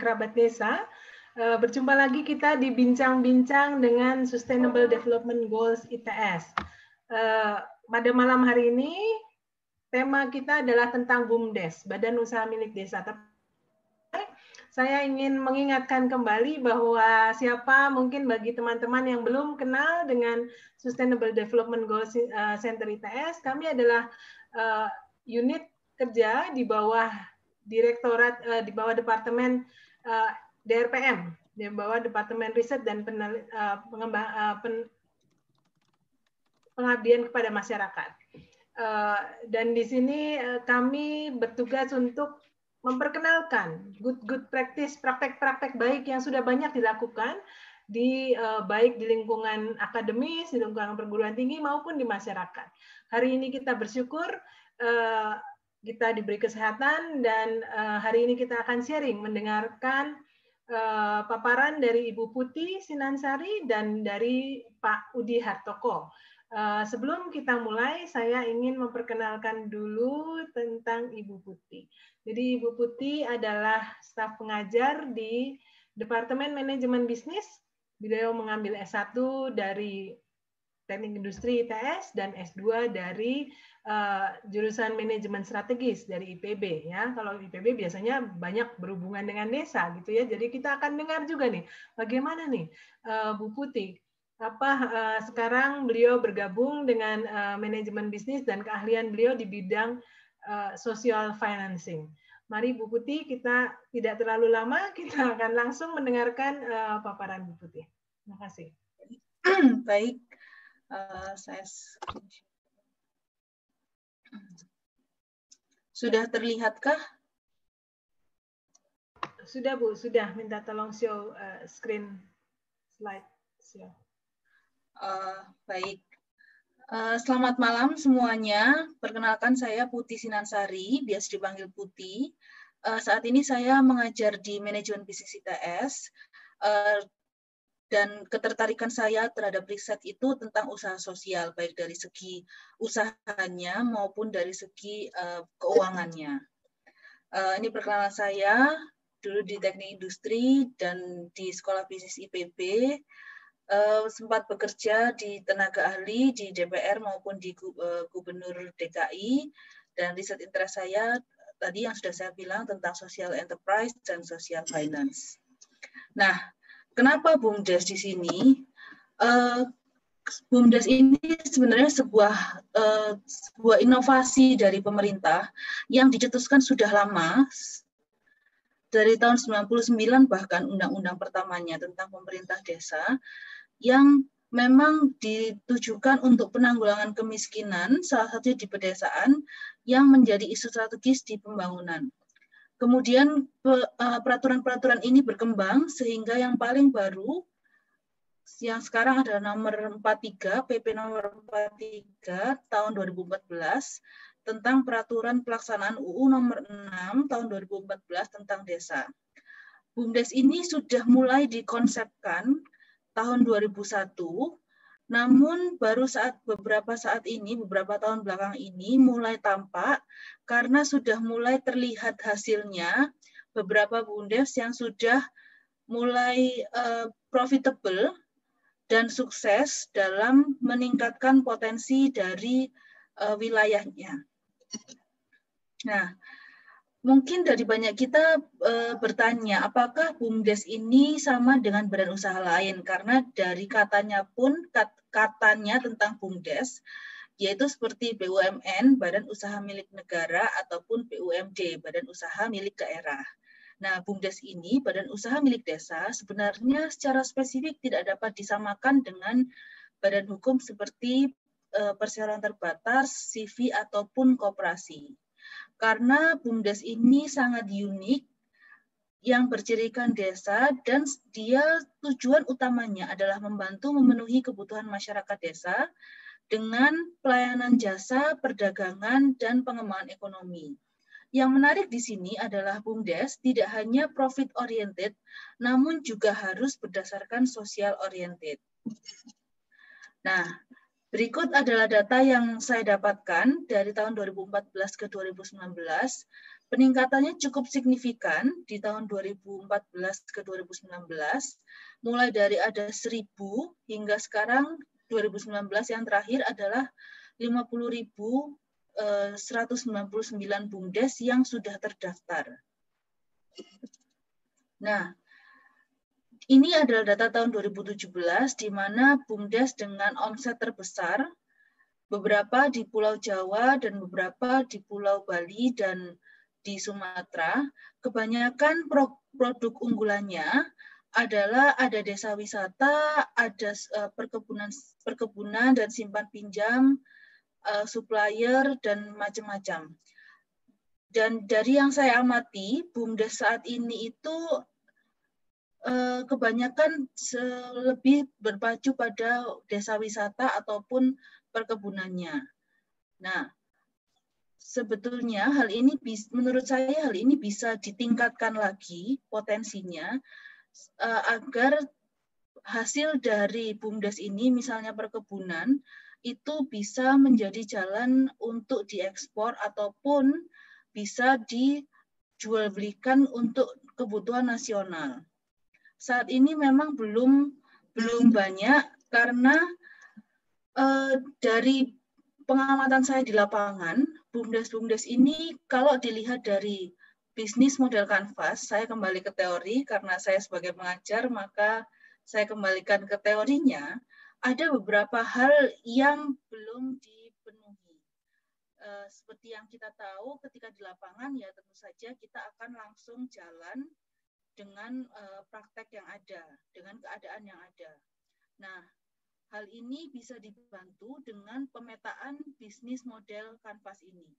kerabat desa. Uh, berjumpa lagi kita di bincang-bincang dengan Sustainable Development Goals ITS. Uh, pada malam hari ini tema kita adalah tentang BUMDes, Badan Usaha Milik Desa. Saya ingin mengingatkan kembali bahwa siapa mungkin bagi teman-teman yang belum kenal dengan Sustainable Development Goals Center ITS, kami adalah unit kerja di bawah direktorat di bawah departemen uh, eh, DRPM di bawah departemen riset dan penel, uh, pengembang, uh, pen, pengabdian kepada masyarakat. Uh, dan di sini uh, kami bertugas untuk memperkenalkan good good practice praktek-praktek baik yang sudah banyak dilakukan di uh, baik di lingkungan akademis, di lingkungan perguruan tinggi maupun di masyarakat. Hari ini kita bersyukur uh, kita diberi kesehatan dan uh, hari ini kita akan sharing mendengarkan uh, paparan dari Ibu Putih Sinansari dan dari Pak Udi Hartoko. Uh, sebelum kita mulai, saya ingin memperkenalkan dulu tentang Ibu Putih. Jadi Ibu Putih adalah staf pengajar di Departemen Manajemen Bisnis. Beliau mengambil S1 dari Teknik Industri ITS dan S2 dari uh, jurusan Manajemen Strategis dari IPB ya. Kalau IPB biasanya banyak berhubungan dengan desa gitu ya. Jadi kita akan dengar juga nih bagaimana nih uh, Bu Putih apa uh, sekarang beliau bergabung dengan uh, manajemen bisnis dan keahlian beliau di bidang uh, social financing. Mari Bu Putih kita tidak terlalu lama kita akan langsung mendengarkan uh, paparan Bu Putih. Terima kasih. Baik, Uh, saya sudah terlihatkah? Sudah Bu, sudah. Minta tolong show uh, screen slide. Show. Uh, baik. Uh, selamat malam semuanya. Perkenalkan saya Putih Sinansari, biasa dipanggil Putih. Uh, saat ini saya mengajar di manajemen bisnis ITS. Uh, dan ketertarikan saya terhadap riset itu tentang usaha sosial baik dari segi usahanya maupun dari segi uh, keuangannya. Uh, ini perkenalan saya dulu di teknik industri dan di sekolah bisnis IPB uh, sempat bekerja di tenaga ahli di DPR maupun di gubernur DKI dan riset interest saya tadi yang sudah saya bilang tentang social enterprise dan social finance. Nah, Kenapa BUMDes di sini? Uh, BUMDes ini sebenarnya sebuah uh, sebuah inovasi dari pemerintah yang dicetuskan sudah lama dari tahun 99 bahkan undang-undang pertamanya tentang pemerintah desa yang memang ditujukan untuk penanggulangan kemiskinan salah satunya di pedesaan yang menjadi isu strategis di pembangunan. Kemudian eh, peraturan-peraturan ini berkembang sehingga yang paling baru yang sekarang adalah nomor 43 PP nomor 43 tahun 2014 tentang peraturan pelaksanaan UU nomor 6 tahun 2014 tentang desa. BUMDes ini sudah mulai dikonsepkan tahun 2001 namun baru saat beberapa saat ini, beberapa tahun belakang ini mulai tampak karena sudah mulai terlihat hasilnya beberapa bundes yang sudah mulai uh, profitable dan sukses dalam meningkatkan potensi dari uh, wilayahnya. Nah, Mungkin dari banyak kita e, bertanya, apakah BUMDes ini sama dengan badan usaha lain? Karena dari katanya pun, kat, katanya tentang BUMDes, yaitu seperti BUMN, Badan Usaha Milik Negara, ataupun BUMD, Badan Usaha Milik Daerah. Nah, BUMDes ini, Badan Usaha Milik Desa, sebenarnya secara spesifik tidak dapat disamakan dengan badan hukum seperti e, perseroan terbatas, CV, ataupun koperasi karena BUMDes ini sangat unik yang bercirikan desa dan dia tujuan utamanya adalah membantu memenuhi kebutuhan masyarakat desa dengan pelayanan jasa, perdagangan, dan pengembangan ekonomi. Yang menarik di sini adalah BUMDes tidak hanya profit oriented, namun juga harus berdasarkan social oriented. Nah, Berikut adalah data yang saya dapatkan dari tahun 2014 ke 2019 Peningkatannya cukup signifikan di tahun 2014 ke 2019, mulai dari ada 1000 hingga sekarang 2019 yang terakhir adalah 50.199 eh, BUMDes yang sudah terdaftar. Nah, ini adalah data tahun 2017 di mana BUMDes dengan omset terbesar beberapa di Pulau Jawa dan beberapa di Pulau Bali dan di Sumatera, kebanyakan produk unggulannya adalah ada desa wisata, ada eh, perkebunan perkebunan dan simpan pinjam, eh, supplier dan macam-macam. Dan dari yang saya amati, BUMDes saat ini itu kebanyakan lebih berpacu pada desa wisata ataupun perkebunannya. Nah, sebetulnya hal ini menurut saya hal ini bisa ditingkatkan lagi potensinya uh, agar hasil dari BUMDes ini misalnya perkebunan itu bisa menjadi jalan untuk diekspor ataupun bisa dijual belikan untuk kebutuhan nasional. Saat ini memang belum belum banyak karena uh, dari pengamatan saya di lapangan BUMDes-BUMDes ini kalau dilihat dari bisnis model kanvas, saya kembali ke teori karena saya sebagai pengajar, maka saya kembalikan ke teorinya, ada beberapa hal yang belum dipenuhi. Eh, seperti yang kita tahu ketika di lapangan, ya tentu saja kita akan langsung jalan dengan eh, praktek yang ada, dengan keadaan yang ada. Nah, Hal ini bisa dibantu dengan pemetaan bisnis model kanvas ini.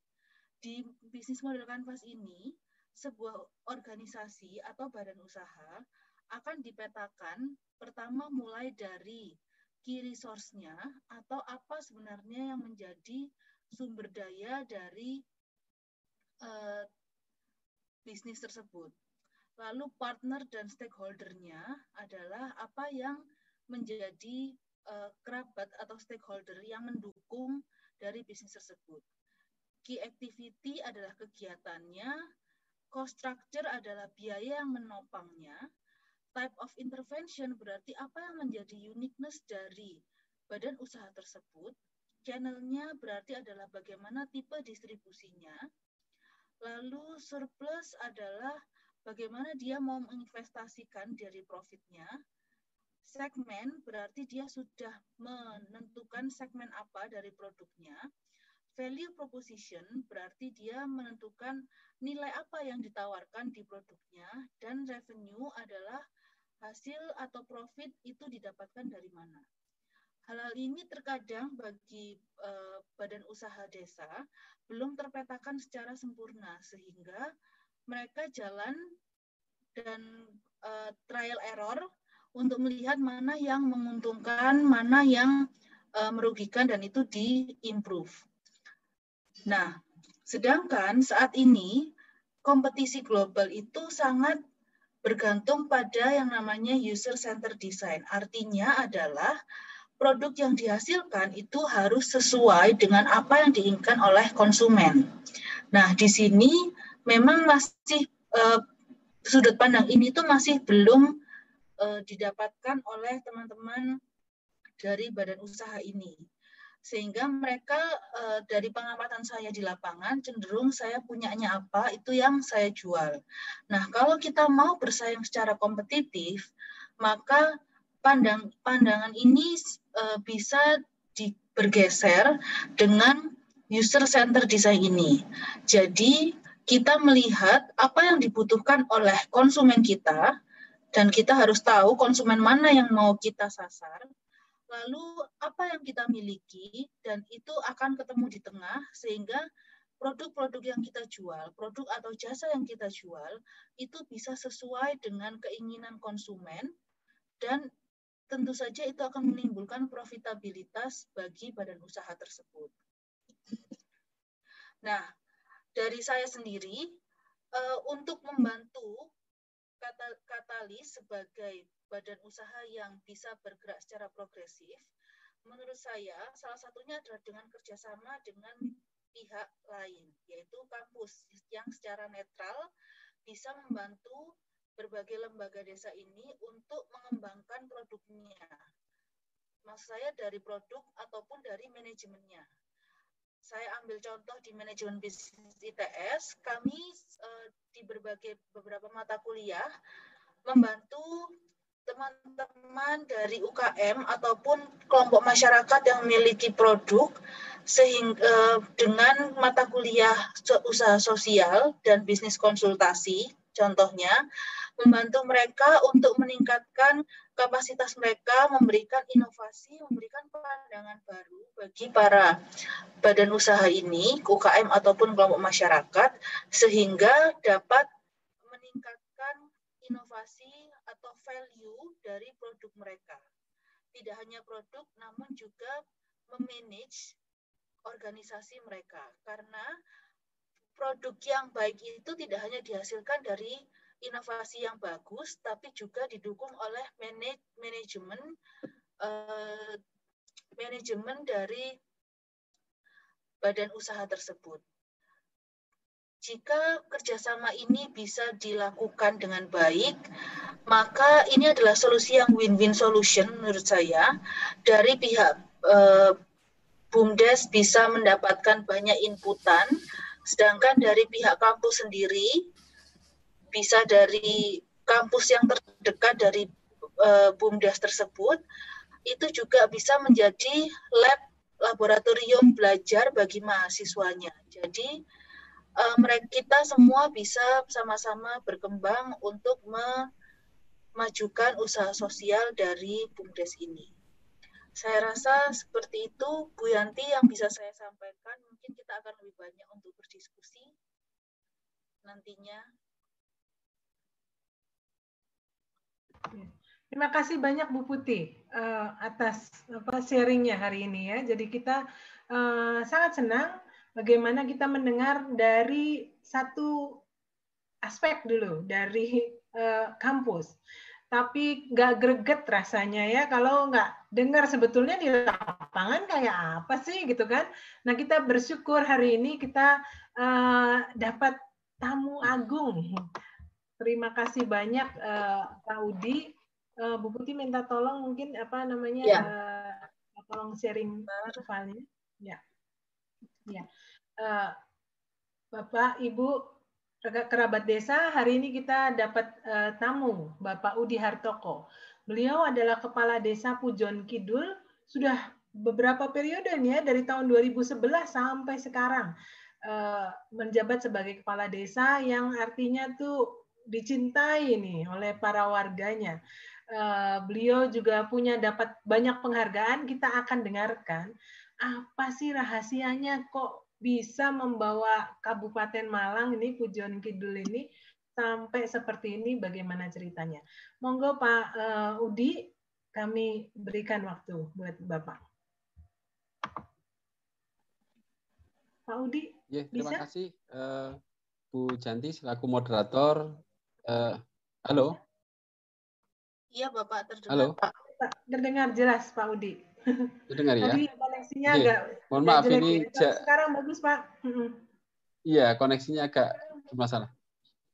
Di bisnis model kanvas ini, sebuah organisasi atau badan usaha akan dipetakan pertama mulai dari key resource-nya atau apa sebenarnya yang menjadi sumber daya dari uh, bisnis tersebut. Lalu partner dan stakeholder-nya adalah apa yang menjadi uh, kerabat atau stakeholder yang mendukung dari bisnis tersebut. Key activity adalah kegiatannya, cost structure adalah biaya yang menopangnya, type of intervention berarti apa yang menjadi uniqueness dari badan usaha tersebut, channelnya berarti adalah bagaimana tipe distribusinya, lalu surplus adalah bagaimana dia mau menginvestasikan dari profitnya, Segmen berarti dia sudah menentukan segmen apa dari produknya. Value proposition berarti dia menentukan nilai apa yang ditawarkan di produknya dan revenue adalah hasil atau profit itu didapatkan dari mana. Hal-hal ini terkadang bagi uh, badan usaha desa belum terpetakan secara sempurna sehingga mereka jalan dan uh, trial error untuk melihat mana yang menguntungkan, mana yang uh, merugikan dan itu di-improve. Nah, sedangkan saat ini kompetisi global itu sangat bergantung pada yang namanya user center design. Artinya adalah produk yang dihasilkan itu harus sesuai dengan apa yang diinginkan oleh konsumen. Nah, di sini memang masih uh, sudut pandang ini tuh masih belum uh, didapatkan oleh teman-teman dari badan usaha ini. Sehingga mereka uh, dari pengamatan saya di lapangan cenderung saya punyanya apa itu yang saya jual. Nah, kalau kita mau bersaing secara kompetitif, maka pandang pandangan ini uh, bisa di, bergeser dengan user center design ini. Jadi, kita melihat apa yang dibutuhkan oleh konsumen kita dan kita harus tahu konsumen mana yang mau kita sasar, lalu apa yang kita miliki, dan itu akan ketemu di tengah, sehingga produk-produk yang kita jual, produk atau jasa yang kita jual, itu bisa sesuai dengan keinginan konsumen, dan tentu saja itu akan menimbulkan profitabilitas bagi badan usaha tersebut. Nah, dari saya sendiri, eh, untuk membantu kata katalis sebagai badan usaha yang bisa bergerak secara progresif, menurut saya salah satunya adalah dengan kerjasama dengan pihak lain, yaitu kampus yang secara netral bisa membantu berbagai lembaga desa ini untuk mengembangkan produknya. Maksud saya dari produk ataupun dari manajemennya. Saya ambil contoh di manajemen bisnis ITS, kami uh, di berbagai beberapa mata kuliah membantu teman-teman dari UKM ataupun kelompok masyarakat yang memiliki produk sehingga eh, dengan mata kuliah usaha sosial dan bisnis konsultasi contohnya membantu mereka untuk meningkatkan kapasitas mereka memberikan inovasi memberikan pandangan baru bagi para badan usaha ini UKM ataupun kelompok masyarakat sehingga dapat meningkatkan inovasi atau value dari produk mereka. Tidak hanya produk namun juga memanage organisasi mereka. Karena produk yang baik itu tidak hanya dihasilkan dari inovasi yang bagus tapi juga didukung oleh manajemen uh, manajemen dari badan usaha tersebut. Jika kerjasama ini bisa dilakukan dengan baik, maka ini adalah solusi yang win-win solution menurut saya dari pihak uh, BUMDes bisa mendapatkan banyak inputan, sedangkan dari pihak kampus sendiri bisa dari kampus yang terdekat dari uh, BUMDes tersebut itu juga bisa menjadi lab laboratorium belajar bagi mahasiswanya. Jadi uh, mereka kita semua bisa sama-sama berkembang untuk memajukan usaha sosial dari BUMDes ini. Saya rasa seperti itu, Bu Yanti, yang bisa saya sampaikan. Mungkin kita akan lebih banyak untuk berdiskusi nantinya. Terima kasih banyak Bu Putih uh, atas apa sharingnya hari ini ya. Jadi kita uh, sangat senang bagaimana kita mendengar dari satu aspek dulu dari uh, kampus tapi nggak greget rasanya ya kalau nggak dengar sebetulnya di lapangan kayak apa sih gitu kan. Nah kita bersyukur hari ini kita dapat tamu agung. Terima kasih banyak uh, Pak Udi. Uh, Bu Putih minta tolong mungkin apa namanya ya. uh, tolong sharing filenya. Ya, ya. Uh, Bapak Ibu kerabat desa, hari ini kita dapat uh, tamu, Bapak Udi Hartoko. Beliau adalah Kepala Desa Pujon Kidul, sudah beberapa periode nih ya, dari tahun 2011 sampai sekarang. Menjabat sebagai Kepala Desa yang artinya tuh dicintai nih oleh para warganya. Uh, beliau juga punya dapat banyak penghargaan, kita akan dengarkan apa sih rahasianya kok bisa membawa Kabupaten Malang ini Pujon Kidul ini sampai seperti ini bagaimana ceritanya. Monggo Pak uh, Udi kami berikan waktu buat Bapak. Pak Udi, ya, terima bisa? kasih uh, Bu Janti selaku moderator. Uh, halo. Iya Bapak terdengar. Halo. Pak, terdengar jelas Pak Udi. Dengar ya? Tadi koneksinya agak Mohon maaf ini ya. sekarang bagus Pak. Iya, koneksinya agak bermasalah.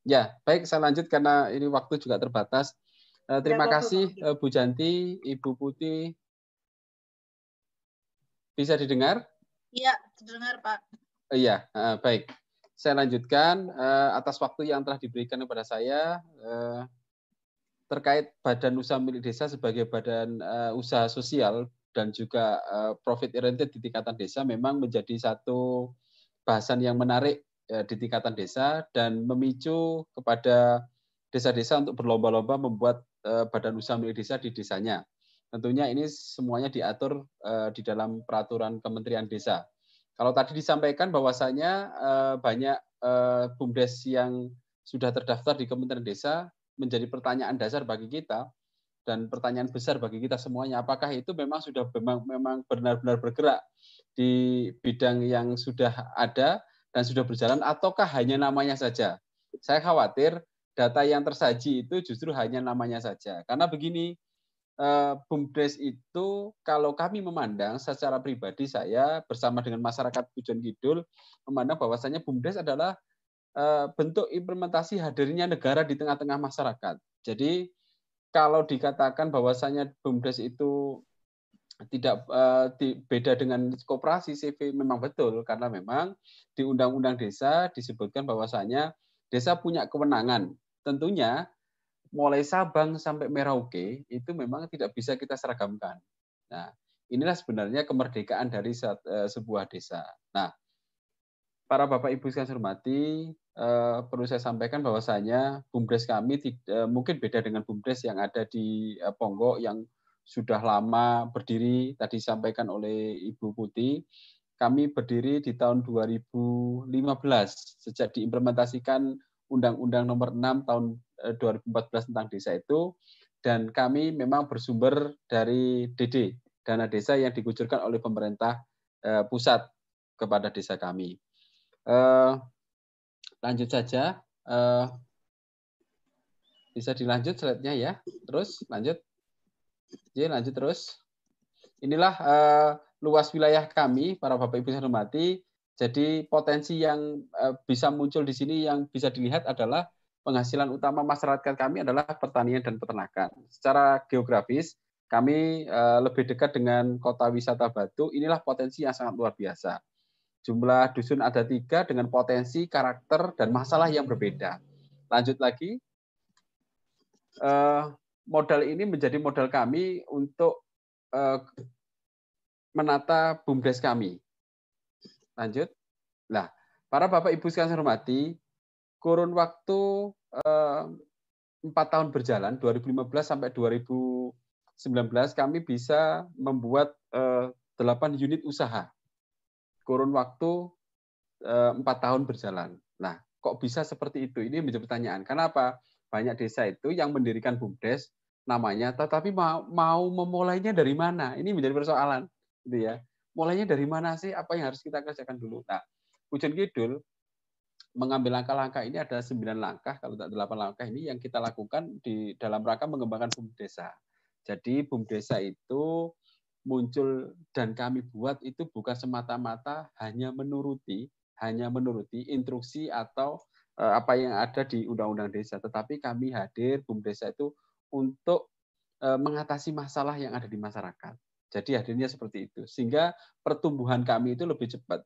Ya, baik saya lanjut karena ini waktu juga terbatas. Uh, terima ya, kasih uh, Bu Janti, Ibu Putih. Bisa didengar? Iya, terdengar Pak. Uh, iya, uh, baik. Saya lanjutkan uh, atas waktu yang telah diberikan kepada saya uh, terkait Badan Usaha Milik Desa sebagai badan uh, usaha sosial dan juga uh, profit oriented di tingkatan desa memang menjadi satu bahasan yang menarik uh, di tingkatan desa dan memicu kepada desa-desa untuk berlomba-lomba membuat uh, badan usaha milik desa di desanya. Tentunya ini semuanya diatur uh, di dalam peraturan Kementerian Desa. Kalau tadi disampaikan bahwasanya uh, banyak uh, bumdes yang sudah terdaftar di Kementerian Desa menjadi pertanyaan dasar bagi kita dan pertanyaan besar bagi kita semuanya apakah itu memang sudah memang memang benar-benar bergerak di bidang yang sudah ada dan sudah berjalan ataukah hanya namanya saja? Saya khawatir data yang tersaji itu justru hanya namanya saja. Karena begini eh, BUMDes itu kalau kami memandang secara pribadi saya bersama dengan masyarakat Pujon Kidul memandang bahwasanya BUMDes adalah eh, bentuk implementasi hadirnya negara di tengah-tengah masyarakat. Jadi kalau dikatakan bahwasanya BUMDes itu tidak di, beda dengan koperasi CV memang betul karena memang di Undang-Undang Desa disebutkan bahwasanya desa punya kewenangan. Tentunya mulai Sabang sampai Merauke itu memang tidak bisa kita seragamkan. Nah, inilah sebenarnya kemerdekaan dari uh, sebuah desa. Nah, para Bapak Ibu sekalian hormati, uh, perlu saya sampaikan bahwasanya bumdes kami tidak, mungkin beda dengan bumdes yang ada di Ponggok yang sudah lama berdiri, tadi disampaikan oleh Ibu Putih, kami berdiri di tahun 2015 sejak diimplementasikan Undang-Undang Nomor 6 tahun 2014 eh, tentang desa itu dan kami memang bersumber dari DD dana desa yang dikucurkan oleh pemerintah eh, pusat kepada desa kami. Eh, lanjut saja, bisa dilanjut slide-nya ya. Terus lanjut. Oke, lanjut terus. Inilah luas wilayah kami, para Bapak Ibu yang hormati. Jadi potensi yang bisa muncul di sini yang bisa dilihat adalah penghasilan utama masyarakat kami adalah pertanian dan peternakan. Secara geografis, kami uh, lebih dekat dengan kota wisata Batu. Inilah potensi yang sangat luar biasa. Jumlah dusun ada tiga dengan potensi, karakter, dan masalah yang berbeda. Lanjut lagi. Uh, modal ini menjadi modal kami untuk uh, menata bumdes kami. Lanjut. Nah, para Bapak Ibu sekalian hormati, kurun waktu empat uh, tahun berjalan 2015 sampai 2019 kami bisa membuat uh, 8 unit usaha. Kurun waktu empat uh, tahun berjalan. Nah, kok bisa seperti itu? Ini menjadi pertanyaan. Kenapa? Banyak desa itu yang mendirikan bumdes namanya, tetapi mau, mau memulainya dari mana? Ini menjadi persoalan, gitu ya. Mulainya dari mana sih? Apa yang harus kita kerjakan dulu? Nah, Pujon Kidul mengambil langkah-langkah ini ada sembilan langkah, kalau tak delapan langkah ini yang kita lakukan di dalam rangka mengembangkan BUM Desa. Jadi BUM Desa itu muncul dan kami buat itu bukan semata-mata hanya menuruti, hanya menuruti instruksi atau eh, apa yang ada di Undang-Undang Desa, tetapi kami hadir BUM Desa itu untuk eh, mengatasi masalah yang ada di masyarakat. Jadi hadirnya seperti itu. Sehingga pertumbuhan kami itu lebih cepat.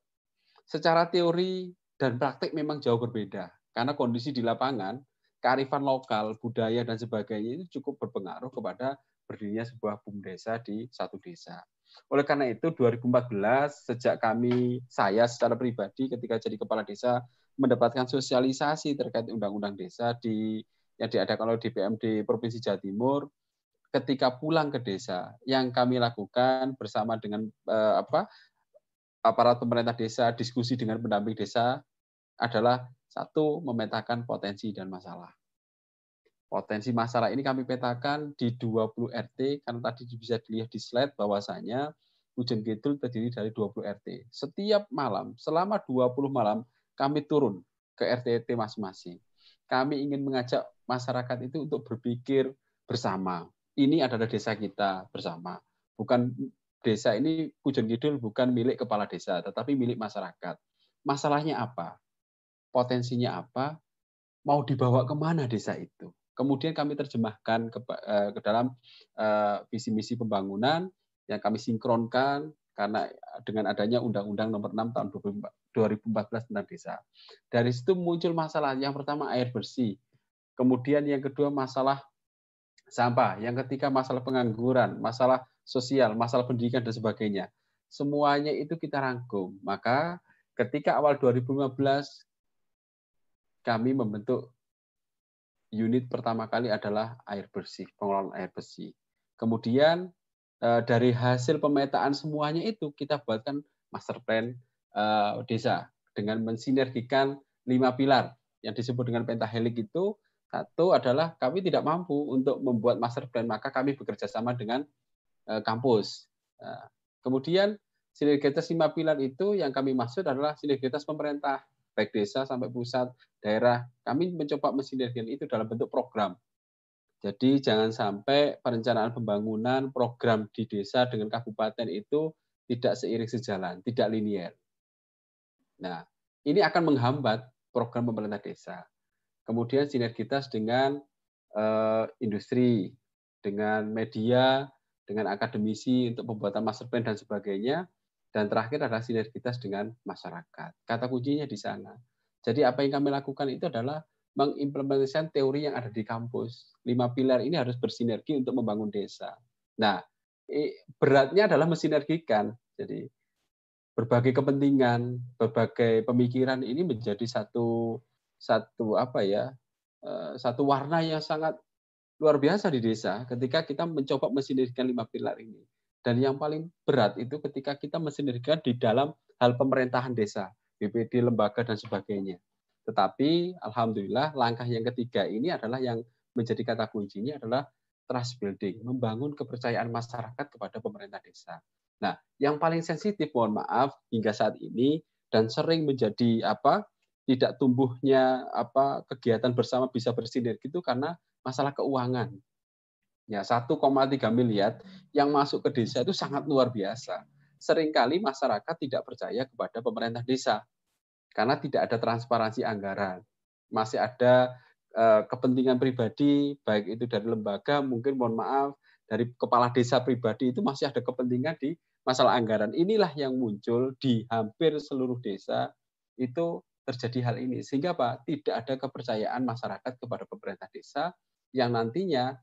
Secara teori dan praktik memang jauh berbeda. Karena kondisi di lapangan, kearifan lokal, budaya, dan sebagainya itu cukup berpengaruh kepada berdirinya sebuah BUM desa di satu desa. Oleh karena itu 2014 sejak kami saya secara pribadi ketika jadi kepala desa mendapatkan sosialisasi terkait undang-undang desa di yang diadakan oleh DPMD Provinsi Jawa Timur ketika pulang ke desa yang kami lakukan bersama dengan eh, apa aparat pemerintah desa diskusi dengan pendamping desa adalah satu memetakan potensi dan masalah. Potensi masalah ini kami petakan di 20 RT karena tadi bisa dilihat di slide bahwasanya Hujan Kidul terdiri dari 20 RT. Setiap malam selama 20 malam kami turun ke RT masing-masing kami ingin mengajak masyarakat itu untuk berpikir bersama. Ini adalah desa kita bersama. Bukan desa ini Pujon Kidul bukan milik kepala desa, tetapi milik masyarakat. Masalahnya apa? Potensinya apa? Mau dibawa ke mana desa itu? Kemudian kami terjemahkan ke, eh, ke dalam uh, visi misi pembangunan yang kami sinkronkan karena dengan adanya Undang-Undang Nomor 6 tahun 2014 tentang desa. Dari situ muncul masalah. Yang pertama air bersih. Kemudian yang kedua masalah sampah. Yang ketiga masalah pengangguran, masalah sosial, masalah pendidikan dan sebagainya. Semuanya itu kita rangkum. Maka ketika awal 2015 kami membentuk unit pertama kali adalah air bersih, pengelolaan air bersih. Kemudian Eh, dari hasil pemetaan semuanya itu kita buatkan master plan uh, desa dengan mensinergikan lima pilar yang disebut dengan pentahelik itu. Satu adalah kami tidak mampu untuk membuat master plan maka kami bekerja sama dengan uh, kampus. Kemudian sinergitas lima pilar itu yang kami maksud adalah sinergitas pemerintah baik desa sampai pusat daerah kami mencoba mensinergikan itu dalam bentuk program Jadi jangan sampai perencanaan pembangunan program di desa dengan kabupaten itu tidak seiring sejalan, tidak linier. Nah, ini akan menghambat program pemerintah desa. Kemudian sinergitas dengan uh, industri, dengan media, dengan akademisi untuk pembuatan master plan dan sebagainya. Dan terakhir adalah sinergitas dengan masyarakat. Kata kuncinya di sana. Jadi apa yang kami lakukan itu adalah mengimplementasikan teori yang ada di kampus. Lima pilar ini harus bersinergi untuk membangun desa. Nah, beratnya adalah mensinergikan. Jadi berbagai kepentingan, berbagai pemikiran ini menjadi satu satu apa ya eh, satu warna yang sangat luar biasa di desa ketika kita mencoba mensinergikan lima pilar ini. Dan yang paling berat itu ketika kita mensinergikan di dalam hal pemerintahan desa, BPD, lembaga dan sebagainya. Tetapi alhamdulillah langkah yang ketiga ini adalah yang menjadi kata kuncinya adalah trust building, membangun kepercayaan masyarakat kepada pemerintah desa. Nah, yang paling sensitif mohon maaf hingga saat ini dan sering menjadi apa? tidak tumbuhnya apa kegiatan bersama bisa bersinergi itu karena masalah keuangan. Ya, 1,3 miliar yang masuk ke desa itu sangat luar biasa. Seringkali masyarakat tidak percaya kepada pemerintah desa karena tidak ada transparansi anggaran. Masih ada eh, kepentingan pribadi, baik itu dari lembaga, mungkin mohon maaf, dari kepala desa pribadi itu masih ada kepentingan di masalah anggaran. Inilah yang muncul di hampir seluruh desa itu terjadi hal ini. Sehingga apa? Tidak ada kepercayaan masyarakat kepada pemerintah desa yang nantinya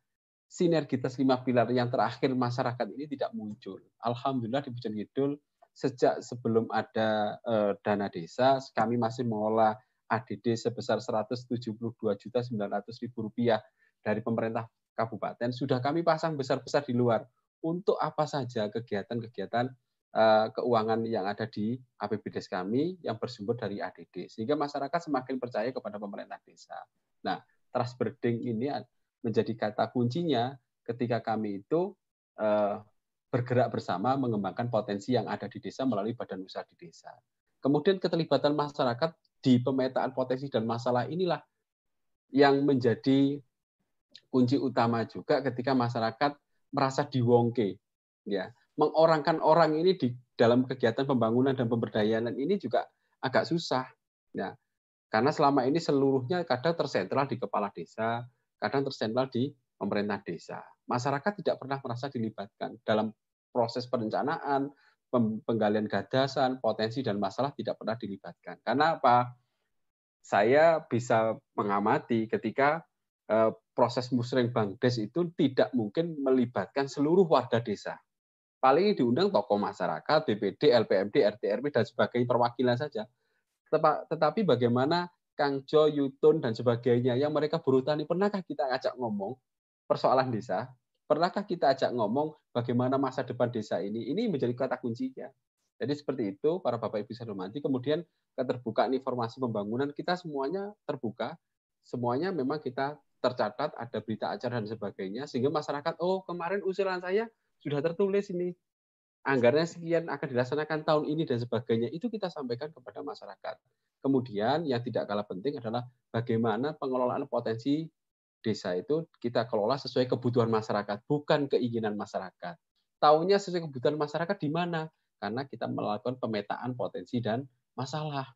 sinergitas lima pilar yang terakhir masyarakat ini tidak muncul. Alhamdulillah di Pujon Kidul sejak sebelum ada uh, dana desa, kami masih mengolah ADD sebesar 172.900.000 rupiah dari pemerintah kabupaten. Sudah kami pasang besar-besar di luar untuk apa saja kegiatan-kegiatan uh, keuangan yang ada di APBDes kami yang bersumber dari ADD. Sehingga masyarakat semakin percaya kepada pemerintah desa. Nah, trust building ini menjadi kata kuncinya ketika kami itu uh, bergerak bersama mengembangkan potensi yang ada di desa melalui badan usaha di desa. Kemudian keterlibatan masyarakat di pemetaan potensi dan masalah inilah yang menjadi kunci utama juga ketika masyarakat merasa diwongke ya mengorangkan orang ini di dalam kegiatan pembangunan dan pemberdayaan ini juga agak susah ya karena selama ini seluruhnya kadang tersentral di kepala desa kadang tersentral di pemerintah desa. Masyarakat tidak pernah merasa dilibatkan dalam proses perencanaan, penggalian gagasan, potensi dan masalah tidak pernah dilibatkan. Karena apa? Saya bisa mengamati ketika eh, proses musreng Bangdes itu tidak mungkin melibatkan seluruh warga desa. Paling diundang tokoh masyarakat, BPD, LPMD, RT, dan sebagainya perwakilan saja. Tetapi bagaimana Kang Jo, Yutun, dan sebagainya yang mereka berutani, pernahkah kita ajak ngomong persoalan desa? Pernahkah kita ajak ngomong bagaimana masa depan desa ini? Ini menjadi kata kuncinya. Jadi seperti itu, para Bapak Ibu saya hormati. Kemudian keterbukaan informasi pembangunan, kita semuanya terbuka. Semuanya memang kita tercatat, ada berita acara dan sebagainya. Sehingga masyarakat, oh kemarin usulan saya sudah tertulis ini. Anggarannya sekian akan dilaksanakan tahun ini dan sebagainya. Itu kita sampaikan kepada masyarakat. Kemudian yang tidak kalah penting adalah bagaimana pengelolaan potensi desa itu kita kelola sesuai kebutuhan masyarakat, bukan keinginan masyarakat. Tahunya sesuai kebutuhan masyarakat di mana? Karena kita melakukan pemetaan potensi dan masalah.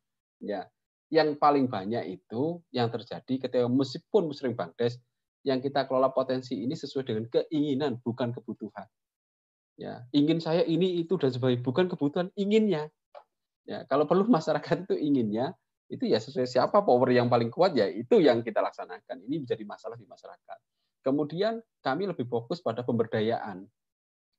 Ya, yang paling banyak itu yang terjadi ketika meskipun muslim bangdes yang kita kelola potensi ini sesuai dengan keinginan bukan kebutuhan. Ya, ingin saya ini itu dan sebagainya bukan kebutuhan inginnya. Ya, kalau perlu masyarakat itu inginnya, itu ya sesuai siapa power yang paling kuat ya itu yang kita laksanakan. Ini menjadi masalah di masyarakat. Kemudian kami lebih fokus pada pemberdayaan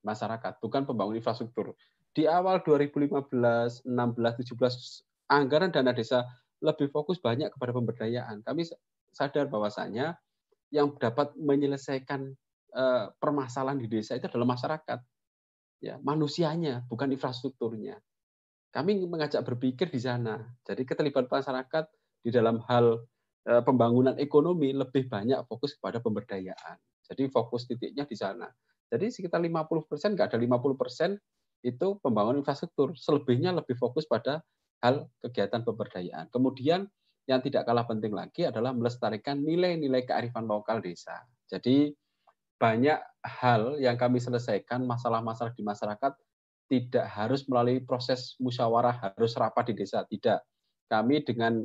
masyarakat, bukan pembangunan infrastruktur. Di awal 2015, 16, 17 anggaran dana desa lebih fokus banyak kepada pemberdayaan. Kami sadar bahwasanya yang dapat menyelesaikan eh, permasalahan di desa itu adalah masyarakat. Ya, manusianya, bukan infrastrukturnya. Kami mengajak berpikir di sana. Jadi keterlibatan masyarakat di dalam hal e, pembangunan ekonomi lebih banyak fokus kepada pemberdayaan. Jadi fokus titiknya di sana. Jadi sekitar 50 persen, nggak ada 50 persen itu pembangunan infrastruktur. Selebihnya lebih fokus pada hal kegiatan pemberdayaan. Kemudian yang tidak kalah penting lagi adalah melestarikan nilai-nilai kearifan lokal desa. Jadi banyak hal yang kami selesaikan masalah-masalah di masyarakat tidak harus melalui proses musyawarah harus rapat di desa. Tidak. Kami dengan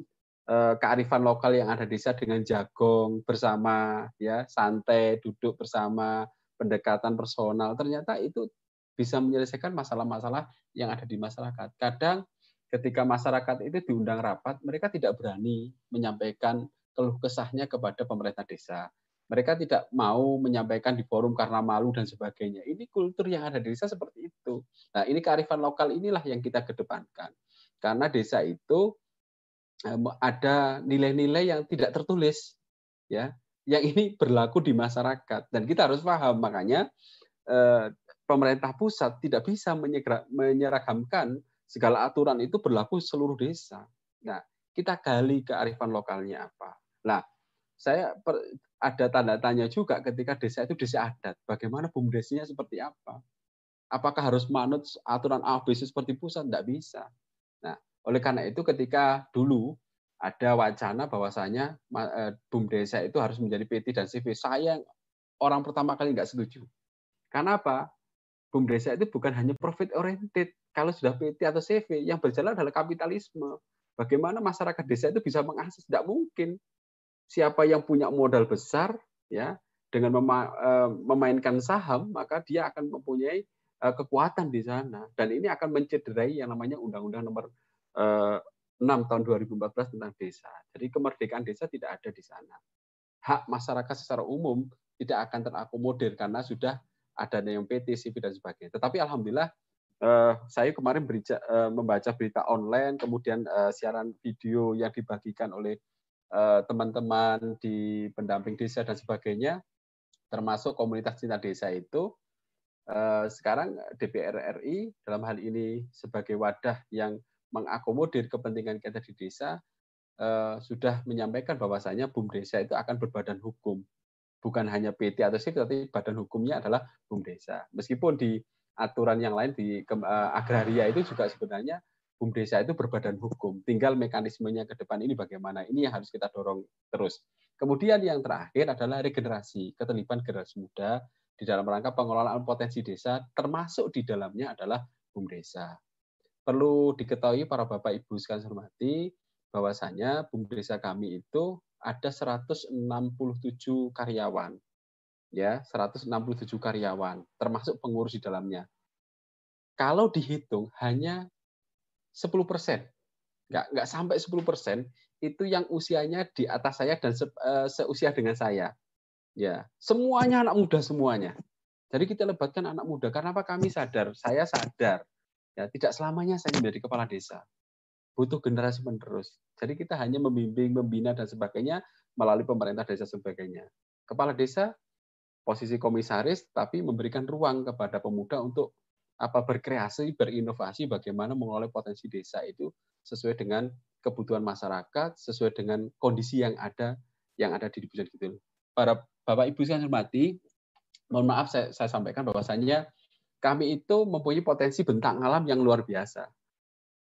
eh, kearifan lokal yang ada di desa dengan jagong bersama ya santai duduk bersama pendekatan personal ternyata itu bisa menyelesaikan masalah-masalah yang ada di masyarakat. Kadang ketika masyarakat itu diundang rapat mereka tidak berani menyampaikan keluh kesahnya kepada pemerintah desa mereka tidak mau menyampaikan di forum karena malu dan sebagainya. Ini kultur yang ada di desa seperti itu. Nah, ini kearifan lokal inilah yang kita kedepankan. Karena desa itu ada nilai-nilai yang tidak tertulis, ya, yang ini berlaku di masyarakat dan kita harus paham. Makanya eh, pemerintah pusat tidak bisa menyeragamkan segala aturan itu berlaku seluruh desa. Nah, kita gali kearifan lokalnya apa. Nah, saya ada tanda tanya juga ketika desa itu desa adat. Bagaimana bumdesinya seperti apa? Apakah harus manut aturan ABC seperti pusat? Tidak bisa. Nah, oleh karena itu ketika dulu ada wacana bahwasanya eh, bumdesa itu harus menjadi PT dan CV, saya orang pertama kali nggak setuju. Karena apa? Bumdesa itu bukan hanya profit oriented. Kalau sudah PT atau CV, yang berjalan adalah kapitalisme. Bagaimana masyarakat desa itu bisa mengakses? Tidak mungkin siapa yang punya modal besar ya dengan eh, memainkan saham maka dia akan mempunyai eh, kekuatan di sana dan ini akan mencederai yang namanya Undang-Undang Nomor 6 eh, tahun 2014 tentang desa. Jadi kemerdekaan desa tidak ada di sana. Hak masyarakat secara umum tidak akan terakomodir karena sudah ada yang PT, CV dan sebagainya. Tetapi alhamdulillah saya kemarin membaca berita online, kemudian siaran video yang dibagikan oleh Eh, teman-teman di pendamping desa dan sebagainya, termasuk komunitas cinta desa itu, eh, sekarang DPR RI dalam hal ini sebagai wadah yang mengakomodir kepentingan kita di desa, eh, sudah menyampaikan bahwasanya BUM desa itu akan berbadan hukum. Bukan hanya PT atau SIP, tapi badan hukumnya adalah BUM desa. Meskipun di aturan yang lain di agraria itu juga sebenarnya BUM desa itu berbadan hukum. Tinggal mekanismenya ke depan ini bagaimana. Ini yang harus kita dorong terus. Kemudian yang terakhir adalah regenerasi, keterlibatan generasi muda di dalam rangka pengelolaan potensi desa, termasuk di dalamnya adalah BUM desa. Perlu diketahui para Bapak Ibu sekalian hormati, bahwasanya BUM desa kami itu ada 167 karyawan. Ya, 167 karyawan, termasuk pengurus di dalamnya. Kalau dihitung hanya 10 persen, nggak nggak sampai 10 persen itu yang usianya di atas saya dan se, uh, seusia dengan saya. Ya, semuanya anak muda semuanya. Jadi kita lebatkan anak muda. Karena apa? Kami sadar, saya sadar, ya tidak selamanya saya menjadi kepala desa. Butuh generasi penerus. Jadi kita hanya membimbing, membina dan sebagainya melalui pemerintah desa sebagainya. Kepala desa posisi komisaris tapi memberikan ruang kepada pemuda untuk apa berkreasi, berinovasi bagaimana mengelola potensi desa itu sesuai dengan kebutuhan masyarakat, sesuai dengan kondisi yang ada yang ada di Bujang Kidul. Para Bapak Ibu yang hormati, mohon maaf saya, saya sampaikan bahwasannya kami itu mempunyai potensi bentang alam yang luar biasa.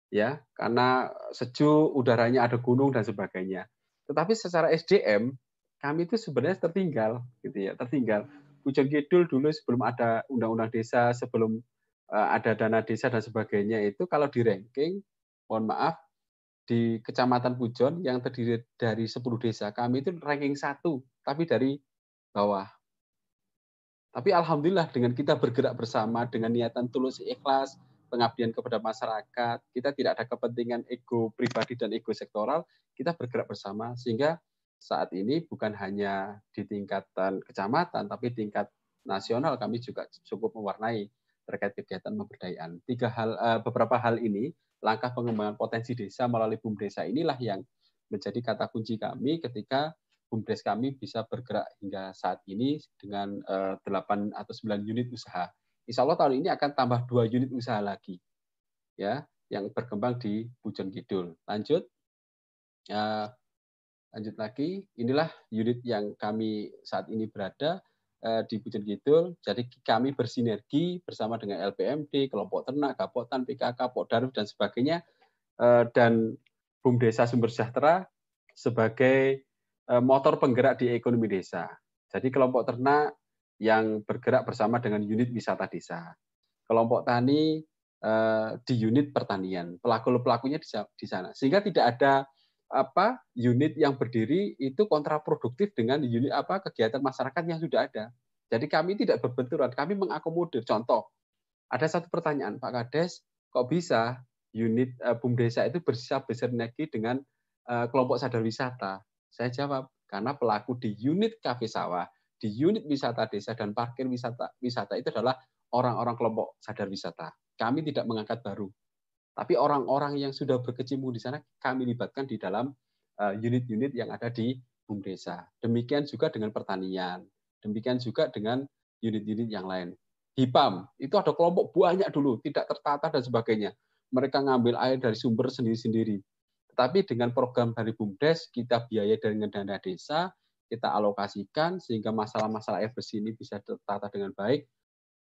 Ya, karena sejuk, udaranya ada gunung dan sebagainya. Tetapi secara SDM kami itu sebenarnya tertinggal gitu ya, tertinggal. Bujang Kidul dulu sebelum ada undang-undang desa, sebelum ada dana desa dan sebagainya itu kalau di ranking, mohon maaf, di Kecamatan Pujon yang terdiri dari 10 desa, kami itu ranking satu, tapi dari bawah. Tapi alhamdulillah dengan kita bergerak bersama dengan niatan tulus ikhlas, pengabdian kepada masyarakat, kita tidak ada kepentingan ego pribadi dan ego sektoral, kita bergerak bersama sehingga saat ini bukan hanya di tingkatan kecamatan, tapi tingkat nasional kami juga cukup mewarnai terkait kegiatan pemberdayaan. Tiga hal, uh, beberapa hal ini, langkah pengembangan potensi desa melalui BUM desa inilah yang menjadi kata kunci kami ketika BUMDes kami bisa bergerak hingga saat ini dengan uh, eh, 8 atau 9 unit usaha. Insya Allah tahun ini akan tambah dua unit usaha lagi, ya, yang berkembang di Pujon Kidul. Lanjut, uh, lanjut lagi. Inilah unit yang kami saat ini berada. Eh, di Pujon Kidul. Jadi kami bersinergi bersama dengan LPMD, kelompok ternak, Kapotan, PKK, Podaruf dan sebagainya eh, dan BUM Desa Sumber Sejahtera sebagai eh, motor penggerak di ekonomi desa. Jadi kelompok ternak yang bergerak bersama dengan unit wisata desa. Kelompok tani di unit pertanian. Pelaku-pelakunya di sana. Sehingga tidak ada apa unit yang berdiri itu kontraproduktif dengan unit apa kegiatan masyarakat yang sudah ada. Jadi kami tidak berbenturan, kami mengakomodir. Contoh, ada satu pertanyaan Pak Kades, kok bisa unit uh, BUMDesa itu bisa bersinergi dengan uh, kelompok sadar wisata? Saya jawab, karena pelaku di unit kafe sawah, di unit wisata desa dan parkir wisata wisata itu adalah orang-orang kelompok sadar wisata. Kami tidak mengangkat baru, tapi orang-orang yang sudah berkecimpung di sana kami libatkan di dalam eh, unit-unit yang ada di BUMDesa. Demikian juga dengan pertanian, demikian juga dengan unit-unit yang lain. HIPAM itu ada kelompok banyak dulu, tidak tertata dan sebagainya. Mereka ngambil air dari sumber sendiri-sendiri. Tetapi dengan program dari BUMDes, kita biaya dengan dana desa, kita alokasikan sehingga masalah-masalah air bersih ini bisa tertata dengan baik.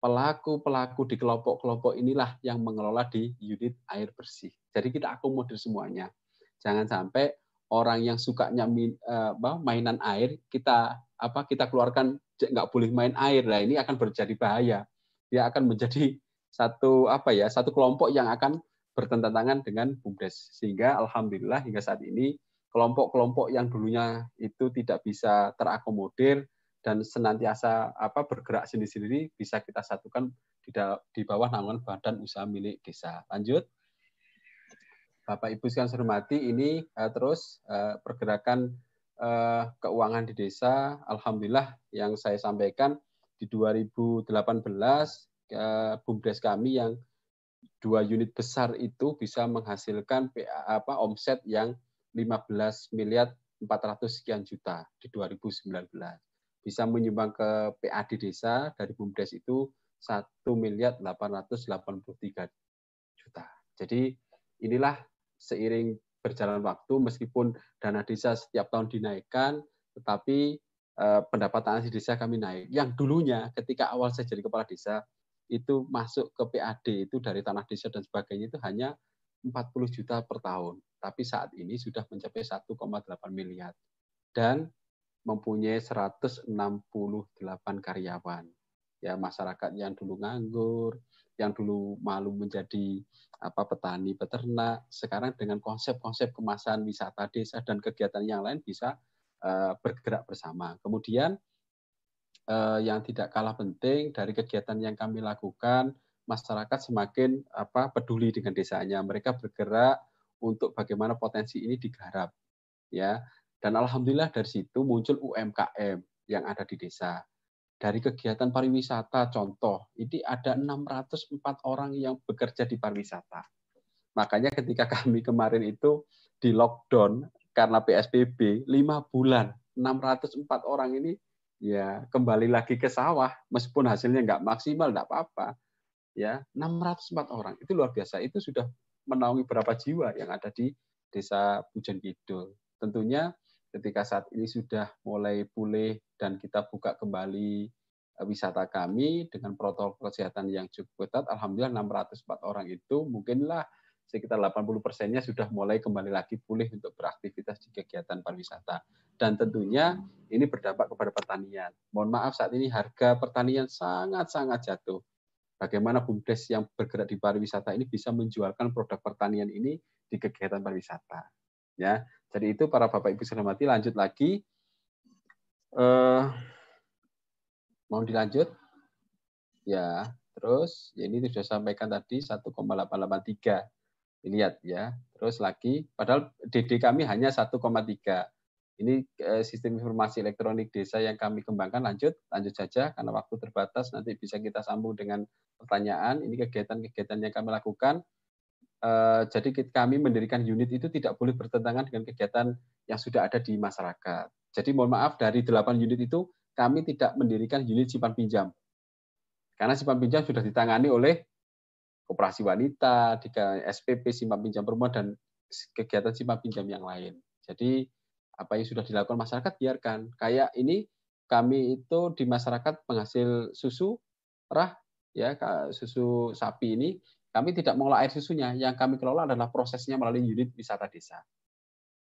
Pelaku-pelaku di kelompok-kelompok inilah yang mengelola di unit air bersih. Jadi kita akomodir semuanya. Jangan sampai orang yang sukanya eh, mainan air kita apa kita keluarkan nggak boleh main air lah ini akan menjadi bahaya dia akan menjadi satu apa ya satu kelompok yang akan bertentangan dengan BUMDes sehingga alhamdulillah hingga saat ini kelompok-kelompok yang dulunya itu tidak bisa terakomodir dan senantiasa apa bergerak sendiri-sendiri bisa kita satukan di, di bawah naungan badan usaha milik desa. Lanjut. Bapak Ibu sekalian hormati ini uh, terus uh, pergerakan uh, keuangan di desa alhamdulillah yang saya sampaikan di 2018 BUMDes kami yang dua unit besar itu bisa menghasilkan apa omset yang 15 miliar 400 sekian juta di 2019. Bisa menyumbang ke PAD desa dari BUMDes itu 1 miliar 883 juta. Jadi inilah seiring berjalan waktu meskipun dana desa setiap tahun dinaikkan tetapi Eh, pendapatan asli desa kami naik. Yang dulunya ketika awal saya jadi kepala desa itu masuk ke PAD itu dari tanah desa dan sebagainya itu hanya 40 juta per tahun. Tapi saat ini sudah mencapai 1,8 miliar dan mempunyai 168 karyawan. Ya masyarakat yang dulu nganggur, yang dulu malu menjadi apa petani peternak, sekarang dengan konsep-konsep kemasan wisata desa dan kegiatan yang lain bisa Eh, bergerak bersama. Kemudian eh, yang tidak kalah penting dari kegiatan yang kami lakukan, masyarakat semakin apa peduli dengan desanya. Mereka bergerak untuk bagaimana potensi ini digarap, ya. Dan alhamdulillah dari situ muncul UMKM yang ada di desa. Dari kegiatan pariwisata contoh, ini ada 604 orang yang bekerja di pariwisata. Makanya ketika kami kemarin itu di lockdown karena PSBB lima bulan 604 orang ini ya kembali lagi ke sawah. Meskipun hasilnya nggak maksimal nggak apa-apa. Ya 604 orang. Itu luar biasa. Itu sudah menaungi berapa jiwa yang ada di desa Pujon Kidul. Tentunya ketika saat ini sudah mulai pulih dan kita buka kembali eh, wisata kami dengan protokol kesehatan yang cukup ketat alhamdulillah 604 orang itu mungkinlah sekitar 80 persennya sudah mulai kembali lagi pulih untuk beraktivitas di kegiatan pariwisata. Dan tentunya ini berdampak kepada pertanian. Mohon maaf saat ini harga pertanian sangat-sangat jatuh. Bagaimana BUMDes yang bergerak di pariwisata ini bisa menjualkan produk pertanian ini di kegiatan pariwisata. Ya, jadi itu para bapak ibu mati lanjut lagi. Uh, mau dilanjut? Ya, terus ya ini sudah sampaikan tadi 1,883 Lihat ya. Terus lagi, padahal DD kami hanya 1,3. Ini eh, sistem informasi elektronik desa yang kami kembangkan. Lanjut, lanjut saja karena waktu terbatas. Nanti bisa kita sambung dengan pertanyaan. Ini kegiatan-kegiatan yang kami lakukan. Eh, jadi kami mendirikan unit itu tidak boleh bertentangan dengan kegiatan yang sudah ada di masyarakat. Jadi mohon maaf dari 8 unit itu kami tidak mendirikan unit simpan pinjam. Karena simpan pinjam sudah ditangani oleh koperasi wanita, di SPP simpan pinjam perempuan dan kegiatan simpan pinjam yang lain. Jadi apa yang sudah dilakukan masyarakat biarkan. Kayak ini kami itu di masyarakat penghasil susu rah ya susu sapi ini kami tidak mengolah air susunya. Yang kami kelola adalah prosesnya melalui unit wisata desa.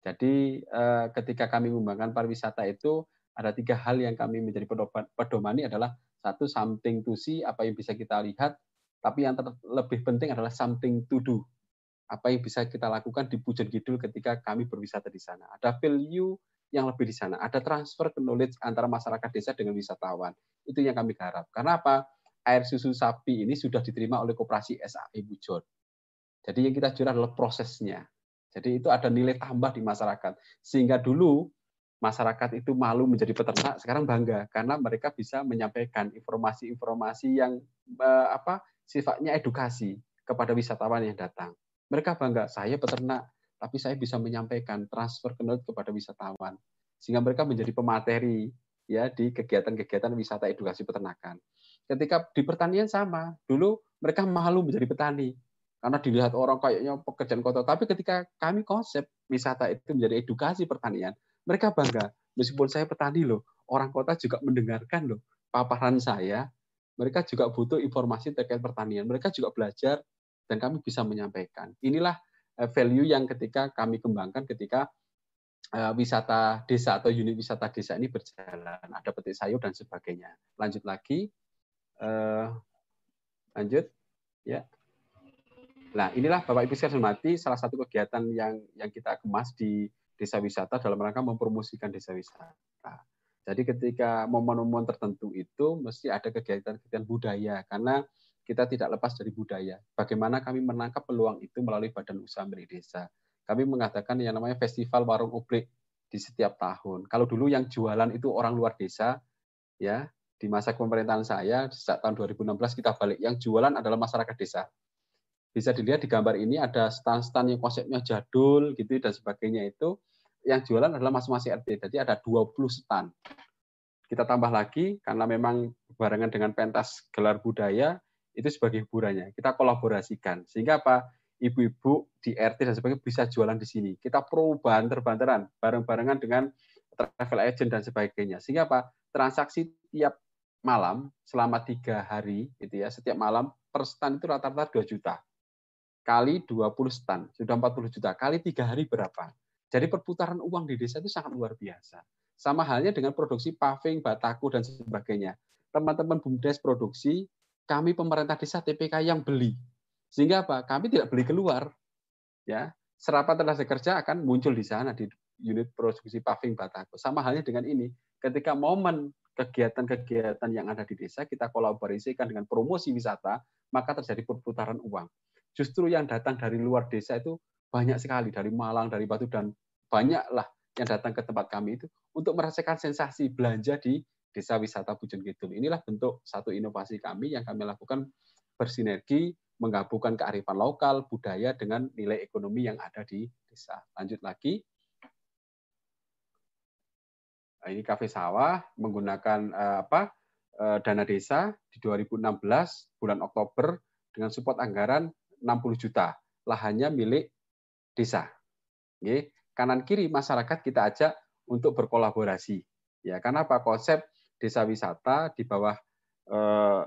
Jadi eh, ketika kami mengembangkan pariwisata itu ada tiga hal yang kami menjadi pedomani adalah satu something to see apa yang bisa kita lihat. Tapi yang lebih penting adalah something to do. Apa yang bisa kita lakukan di Pujon Kidul ketika kami berwisata di sana. Ada value yang lebih di sana. Ada transfer knowledge antara masyarakat desa dengan wisatawan. Itu yang kami garap karena apa air susu sapi ini sudah diterima oleh koperasi SAE Pujon jadi yang kita jual adalah prosesnya jadi itu ada nilai tambah di masyarakat sehingga dulu masyarakat itu malu menjadi peternak, sekarang bangga karena mereka bisa menyampaikan informasi-informasi yang eh, apa sifatnya edukasi kepada wisatawan yang datang. Mereka bangga, saya peternak, tapi saya bisa menyampaikan transfer knowledge kepada wisatawan sehingga mereka menjadi pemateri ya di kegiatan-kegiatan wisata edukasi peternakan. Ketika di pertanian sama, dulu mereka malu menjadi petani karena dilihat orang kayaknya pekerjaan kotor. Tapi ketika kami konsep wisata itu menjadi edukasi pertanian, mereka bangga. Meskipun saya petani loh, orang kota juga mendengarkan loh paparan saya. Mereka juga butuh informasi terkait pertanian. Mereka juga belajar dan kami bisa menyampaikan. Inilah eh, value yang ketika kami kembangkan ketika eh, wisata desa atau unit wisata desa ini berjalan. Ada petik sayur dan sebagainya. Lanjut lagi. Eh, lanjut. Ya. Nah, inilah Bapak Ibu sekalian hormati salah satu kegiatan yang yang kita kemas di desa wisata dalam rangka mempromosikan desa wisata. Jadi ketika momen-momen tertentu itu mesti ada kegiatan-kegiatan budaya karena kita tidak lepas dari budaya. Bagaimana kami menangkap peluang itu melalui Badan Usaha Milik Desa. Kami mengatakan yang namanya Festival Warung Obrik di setiap tahun. Kalau dulu yang jualan itu orang luar desa, ya di masa pemerintahan saya sejak tahun 2016 kita balik. Yang jualan adalah masyarakat desa bisa dilihat di gambar ini ada stand-stand yang konsepnya jadul gitu dan sebagainya itu yang jualan adalah masing-masing RT. Jadi ada 20 stand. Kita tambah lagi karena memang barengan dengan pentas gelar budaya itu sebagai hiburannya. Kita kolaborasikan sehingga apa? Ibu-ibu di RT dan sebagainya bisa jualan di sini. Kita pro banter-banteran bareng-barengan dengan travel agent dan sebagainya. Sehingga apa? Transaksi tiap malam selama tiga hari itu ya setiap malam per stand itu rata-rata 2 juta kali 20 stan, sudah 40 juta. Kali tiga hari berapa? Jadi perputaran uang di desa itu sangat luar biasa. Sama halnya dengan produksi paving, bataku, dan sebagainya. Teman-teman BUMDes produksi, kami pemerintah desa TPK yang beli. Sehingga apa? Kami tidak beli keluar. Ya, serapan tenaga kerja akan muncul di sana di unit produksi paving bataku. Sama halnya dengan ini. Ketika momen kegiatan-kegiatan yang ada di desa kita kolaborasikan dengan promosi wisata, maka terjadi perputaran uang justru yang datang dari luar desa itu banyak sekali dari Malang, dari Batu dan banyaklah yang datang ke tempat kami itu untuk merasakan sensasi belanja di desa wisata Pujon Kidul. Inilah bentuk satu inovasi kami yang kami lakukan bersinergi menggabungkan kearifan lokal, budaya dengan nilai ekonomi yang ada di desa. Lanjut lagi. Nah, ini kafe sawah menggunakan uh, apa? Uh, dana desa di 2016 bulan Oktober dengan support anggaran 60 juta lahannya milik desa. Oke. Kanan kiri masyarakat kita ajak untuk berkolaborasi. Ya, karena apa konsep desa wisata di bawah eh,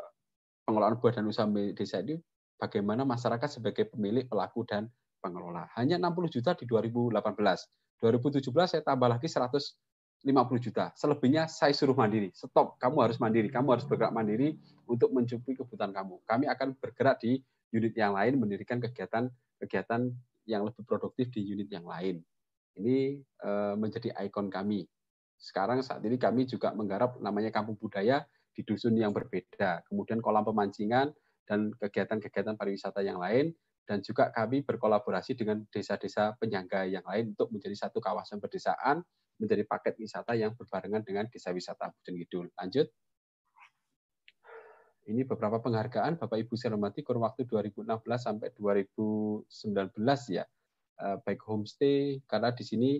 pengelolaan buah dan usaha desa ini bagaimana masyarakat sebagai pemilik, pelaku dan pengelola. Hanya 60 juta di 2018. 2017 saya tambah lagi 150 juta. Selebihnya saya suruh mandiri. Stop, kamu harus mandiri. Kamu harus bergerak mandiri untuk mencukupi kebutuhan kamu. Kami akan bergerak di unit yang lain mendirikan kegiatan-kegiatan yang lebih produktif di unit yang lain. Ini uh, menjadi ikon kami. Sekarang saat ini kami juga menggarap namanya kampung budaya di dusun yang berbeda. Kemudian kolam pemancingan dan kegiatan-kegiatan pariwisata yang lain dan juga kami berkolaborasi dengan desa-desa penyangga yang lain untuk menjadi satu kawasan perdesaan menjadi paket wisata yang berbarengan dengan desa wisata Pujon Kidul. Lanjut. Ini beberapa penghargaan Bapak Ibu saya hormati kurun waktu 2016 sampai 2019 ya. Eh, baik homestay karena di sini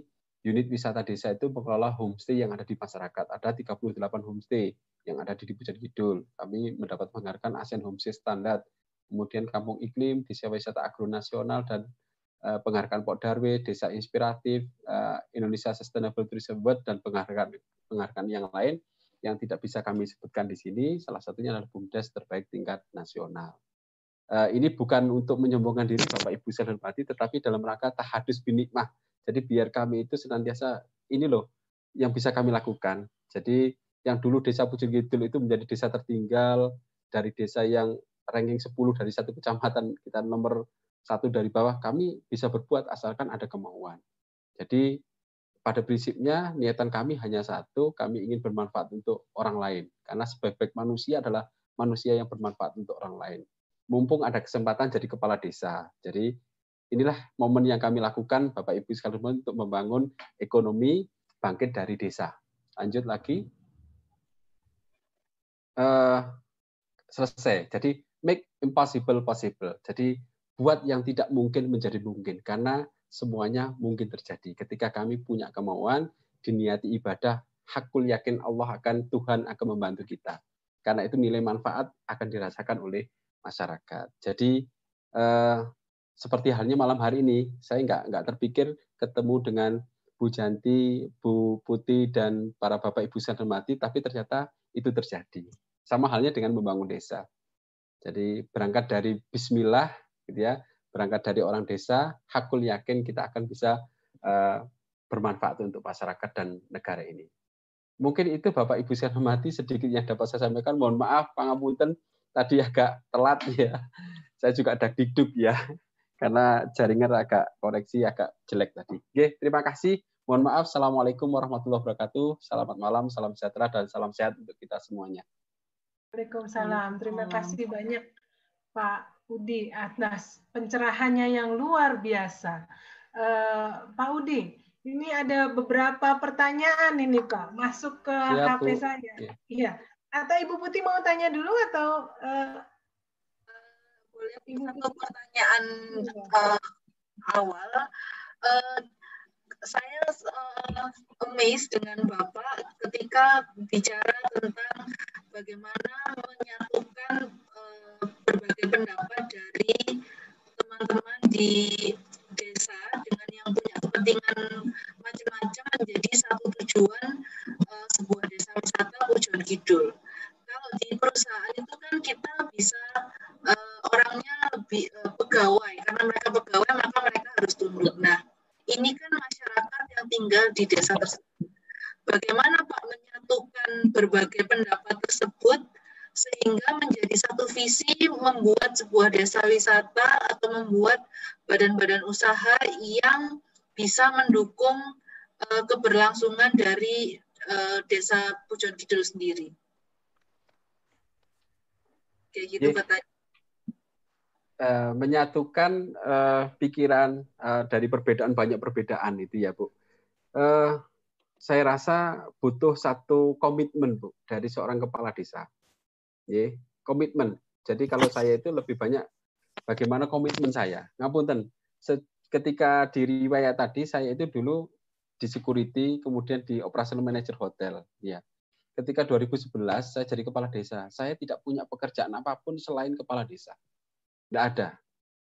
unit wisata desa itu mengelola homestay yang ada di masyarakat. Ada 38 homestay yang ada di Pujan Kidul. Kami mendapat penghargaan ASEAN Homestay Standard. Kemudian Kampung Iklim, Desa Wisata Agronasional dan eh, penghargaan Pok Darwe, Desa Inspiratif, eh, Indonesia Sustainable Tourism Award dan penghargaan penghargaan yang lain yang tidak bisa kami sebutkan di sini, salah satunya adalah BUMDes terbaik tingkat nasional. Eh, ini bukan untuk menyombongkan diri Bapak Ibu saya hormati, tetapi dalam rangka tahadus binikmah. Jadi biar kami itu senantiasa ini loh yang bisa kami lakukan. Jadi yang dulu desa Pujon Kidul itu menjadi desa tertinggal dari desa yang ranking 10 dari satu kecamatan kita nomor satu dari bawah kami bisa berbuat asalkan ada kemauan. Jadi pada prinsipnya niatan kami hanya satu, kami ingin bermanfaat untuk orang lain. Karena sebaik-baik manusia adalah manusia yang bermanfaat untuk orang lain. Mumpung ada kesempatan jadi kepala desa. Jadi inilah momen yang kami lakukan Bapak Ibu sekalian untuk membangun ekonomi bangkit dari desa. Lanjut lagi. Uh, selesai. Jadi make impossible possible. Jadi buat yang tidak mungkin menjadi mungkin karena semuanya mungkin terjadi. Ketika kami punya kemauan, diniati ibadah, hakul yakin Allah akan Tuhan akan membantu kita. Karena itu nilai manfaat akan dirasakan oleh masyarakat. Jadi eh, seperti halnya malam hari ini, saya nggak nggak terpikir ketemu dengan Bu Janti, Bu Putih, dan para bapak ibu saya hormati, tapi ternyata itu terjadi. Sama halnya dengan membangun desa. Jadi berangkat dari Bismillah, gitu ya, berangkat dari orang desa, hakul yakin kita akan bisa uh, bermanfaat untuk masyarakat dan negara ini. Mungkin itu Bapak Ibu saya hormati sedikit yang dapat saya sampaikan. Mohon maaf, pangapunten tadi agak telat ya. Saya juga ada dikduk ya, karena jaringan agak koreksi agak jelek tadi. Oke, terima kasih. Mohon maaf. Assalamualaikum warahmatullahi wabarakatuh. Selamat malam, salam sejahtera dan salam sehat untuk kita semuanya. Waalaikumsalam. Terima kasih banyak Pak Udi atas pencerahannya yang luar biasa. Uh, Pak Udi, ini ada beberapa pertanyaan ini Kak, masuk ke ya, HP Bu. saya. Iya. Atau Ibu Putih mau tanya dulu atau uh, boleh Ibu satu pertanyaan uh, awal. Uh, saya uh, amazed dengan Bapak ketika bicara tentang bagaimana menyatukan berbagai pendapat dari teman-teman di desa dengan yang punya kepentingan macam-macam menjadi satu tujuan uh, sebuah desa wisata Pujon Kidul. Kalau di perusahaan itu kan kita bisa uh, orangnya lebih uh, pegawai karena mereka pegawai maka mereka harus tunduk. Nah, ini kan masyarakat yang tinggal di desa tersebut. Sebuah desa wisata atau membuat badan-badan usaha yang bisa mendukung uh, keberlangsungan dari uh, desa Pujon Kidul sendiri. Kayak gitu yeah. katanya. Eh, menyatukan uh, pikiran uh, dari perbedaan banyak perbedaan itu ya Bu. Uh, saya rasa butuh satu komitmen Bu dari seorang kepala desa. Ya, komitmen. Jadi kalau saya itu lebih banyak bagaimana komitmen saya. Ngapunten, ketika di riwayat tadi saya itu dulu di security, kemudian di operational manager hotel, ya. Ketika 2011 saya jadi kepala desa, saya tidak punya pekerjaan apa pun selain kepala desa Enggak ada.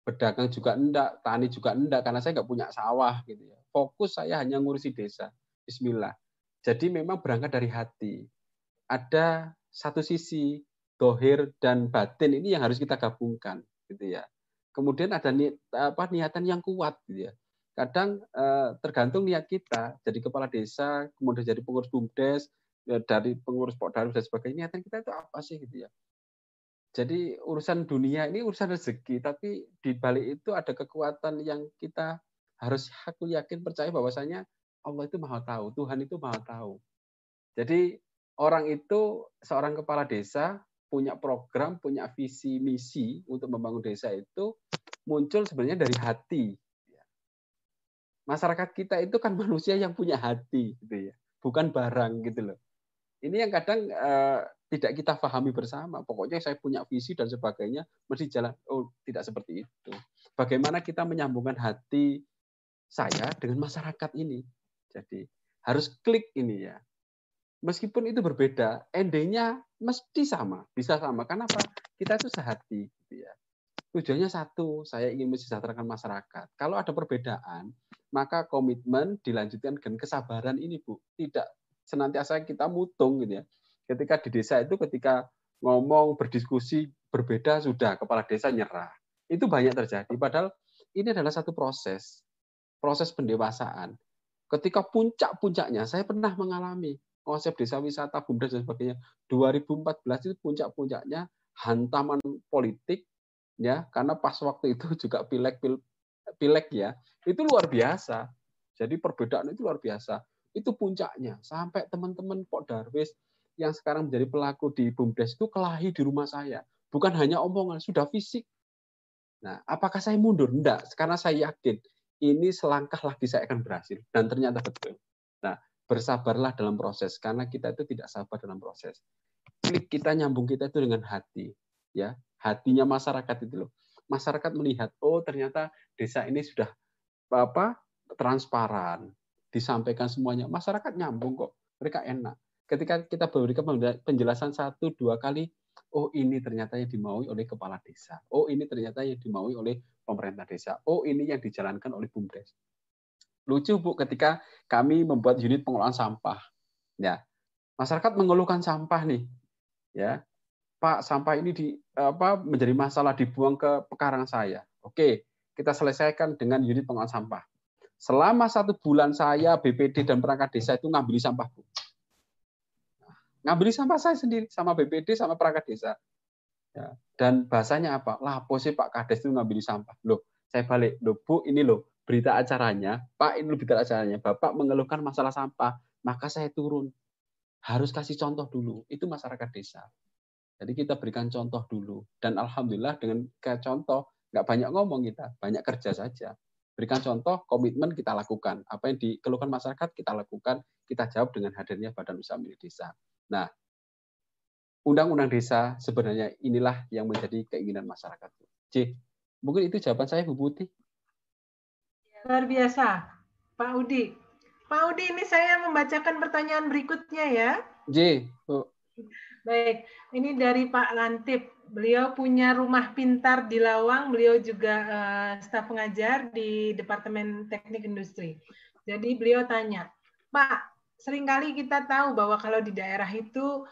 Berdagang juga enggak, tani juga enggak, karena saya nggak punya sawah gitu ya. Fokus saya hanya ngurusi desa. Bismillah. Jadi memang berangkat dari hati. Ada satu sisi dohir dan batin ini yang harus kita gabungkan gitu ya. Kemudian ada niat, apa niatan yang kuat gitu ya. Kadang eh, tergantung niat kita jadi kepala desa, kemudian jadi pengurus bumdes, ya, dari pengurus Pokdarus dan sebagainya. Niatan kita itu apa sih gitu ya? Jadi urusan dunia ini urusan rezeki, tapi di balik itu ada kekuatan yang kita harus aku yakin percaya bahwasanya Allah itu maha tahu, Tuhan itu maha tahu. Jadi orang itu seorang kepala desa punya program, punya visi misi untuk membangun desa itu muncul sebenarnya dari hati. Masyarakat kita itu kan manusia yang punya hati, gitu ya, bukan barang gitu loh. Ini yang kadang uh, tidak kita pahami bersama. Pokoknya saya punya visi dan sebagainya, mesti jalan. Oh, tidak seperti itu. Bagaimana kita menyambungkan hati saya dengan masyarakat ini. Jadi harus klik ini ya. Meskipun itu berbeda, endingnya mesti sama, bisa sama. Kenapa? Kita itu sehati, gitu ya. Tujuannya satu, saya ingin mensejahterakan masyarakat. Kalau ada perbedaan, maka komitmen dilanjutkan dengan kesabaran ini, Bu. Tidak senantiasa kita mutung gitu ya. Ketika di desa itu ketika ngomong berdiskusi berbeda sudah kepala desa nyerah. Itu banyak terjadi padahal ini adalah satu proses proses pendewasaan. Ketika puncak-puncaknya saya pernah mengalami konsep desa wisata, bumdes dan sebagainya. 2014 itu puncak-puncaknya hantaman politik ya karena pas waktu itu juga pileg pil, pileg ya. Itu luar biasa. Jadi perbedaan itu luar biasa. Itu puncaknya. Sampai teman-teman Pok Darwis yang sekarang menjadi pelaku di bumdes itu kelahi di rumah saya. Bukan hanya omongan sudah fisik. Nah apakah saya mundur? Enggak karena saya yakin ini selangkah lagi saya akan berhasil. Dan ternyata betul bersabarlah dalam proses karena kita itu tidak sabar dalam proses. Klik kita nyambung kita itu dengan hati ya. Hatinya masyarakat itu loh. Masyarakat melihat oh ternyata desa ini sudah apa transparan disampaikan semuanya. Masyarakat nyambung kok mereka enak. Ketika kita berikan penjelasan satu dua kali oh ini ternyata yang dimaui oleh kepala desa. Oh ini ternyata yang dimaui oleh pemerintah desa. Oh ini yang dijalankan oleh bumdes lucu bu ketika kami membuat unit pengolahan sampah. Ya masyarakat mengeluhkan sampah nih. Ya Pak sampah ini di apa menjadi masalah dibuang ke pekarangan saya. Oke kita selesaikan dengan unit pengolahan sampah. Selama satu bulan saya BPD dan perangkat desa itu ngambil sampah bu. Ngambil sampah saya sendiri sama BPD sama perangkat desa. Ya. dan bahasanya apa? Lah sih Pak Kades itu ngambil sampah? Loh saya balik. Loh Bu ini loh berita acaranya Pak ini berita acaranya Bapak mengeluhkan masalah sampah maka saya turun harus kasih contoh dulu. Itu masyarakat desa. Jadi kita berikan contoh dulu. Dan alhamdulillah dengan kayak contoh, nggak banyak ngomong kita, banyak kerja saja. Berikan contoh, komitmen kita lakukan. Apa yang dikeluhkan masyarakat kita lakukan, kita jawab dengan hadirnya Badan Usaha Milik Desa. Nah, Undang-Undang Desa sebenarnya inilah yang menjadi keinginan masyarakat. C, mungkin itu jawaban saya Bu Putih. Luar biasa, Pak Udi. Pak Udi, ini saya membacakan pertanyaan berikutnya ya. J. Oh. Baik, ini dari Pak Lantip. Beliau punya rumah pintar di Lawang, beliau juga uh, staf pengajar di Departemen Teknik Industri. Jadi beliau tanya, Pak, sering kali kita tahu bahwa kalau di daerah itu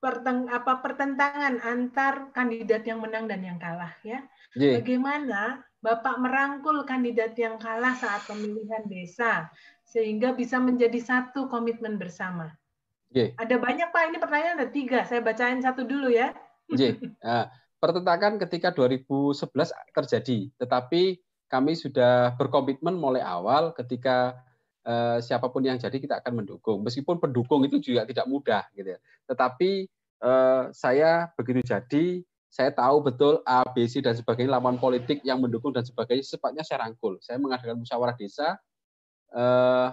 perteng apa pertentangan antar kandidat yang menang dan yang kalah ya. J. Bagaimana Bapak merangkul kandidat yang kalah saat pemilihan desa sehingga bisa menjadi satu komitmen bersama. J. Ada banyak Pak, ini pertanyaan ada tiga. Saya bacain satu dulu ya. J. Nah, pertentakan ketika 2011 terjadi, tetapi kami sudah berkomitmen mulai awal ketika eh, siapa pun yang jadi kita akan mendukung. Meskipun pendukung itu juga tidak mudah, gitu ya. Tetapi eh, saya begitu jadi, saya tahu betul A, B, C dan sebagainya lawan politik yang mendukung dan sebagainya sepatnya saya rangkul. Saya mengadakan musyawarah desa, Eh,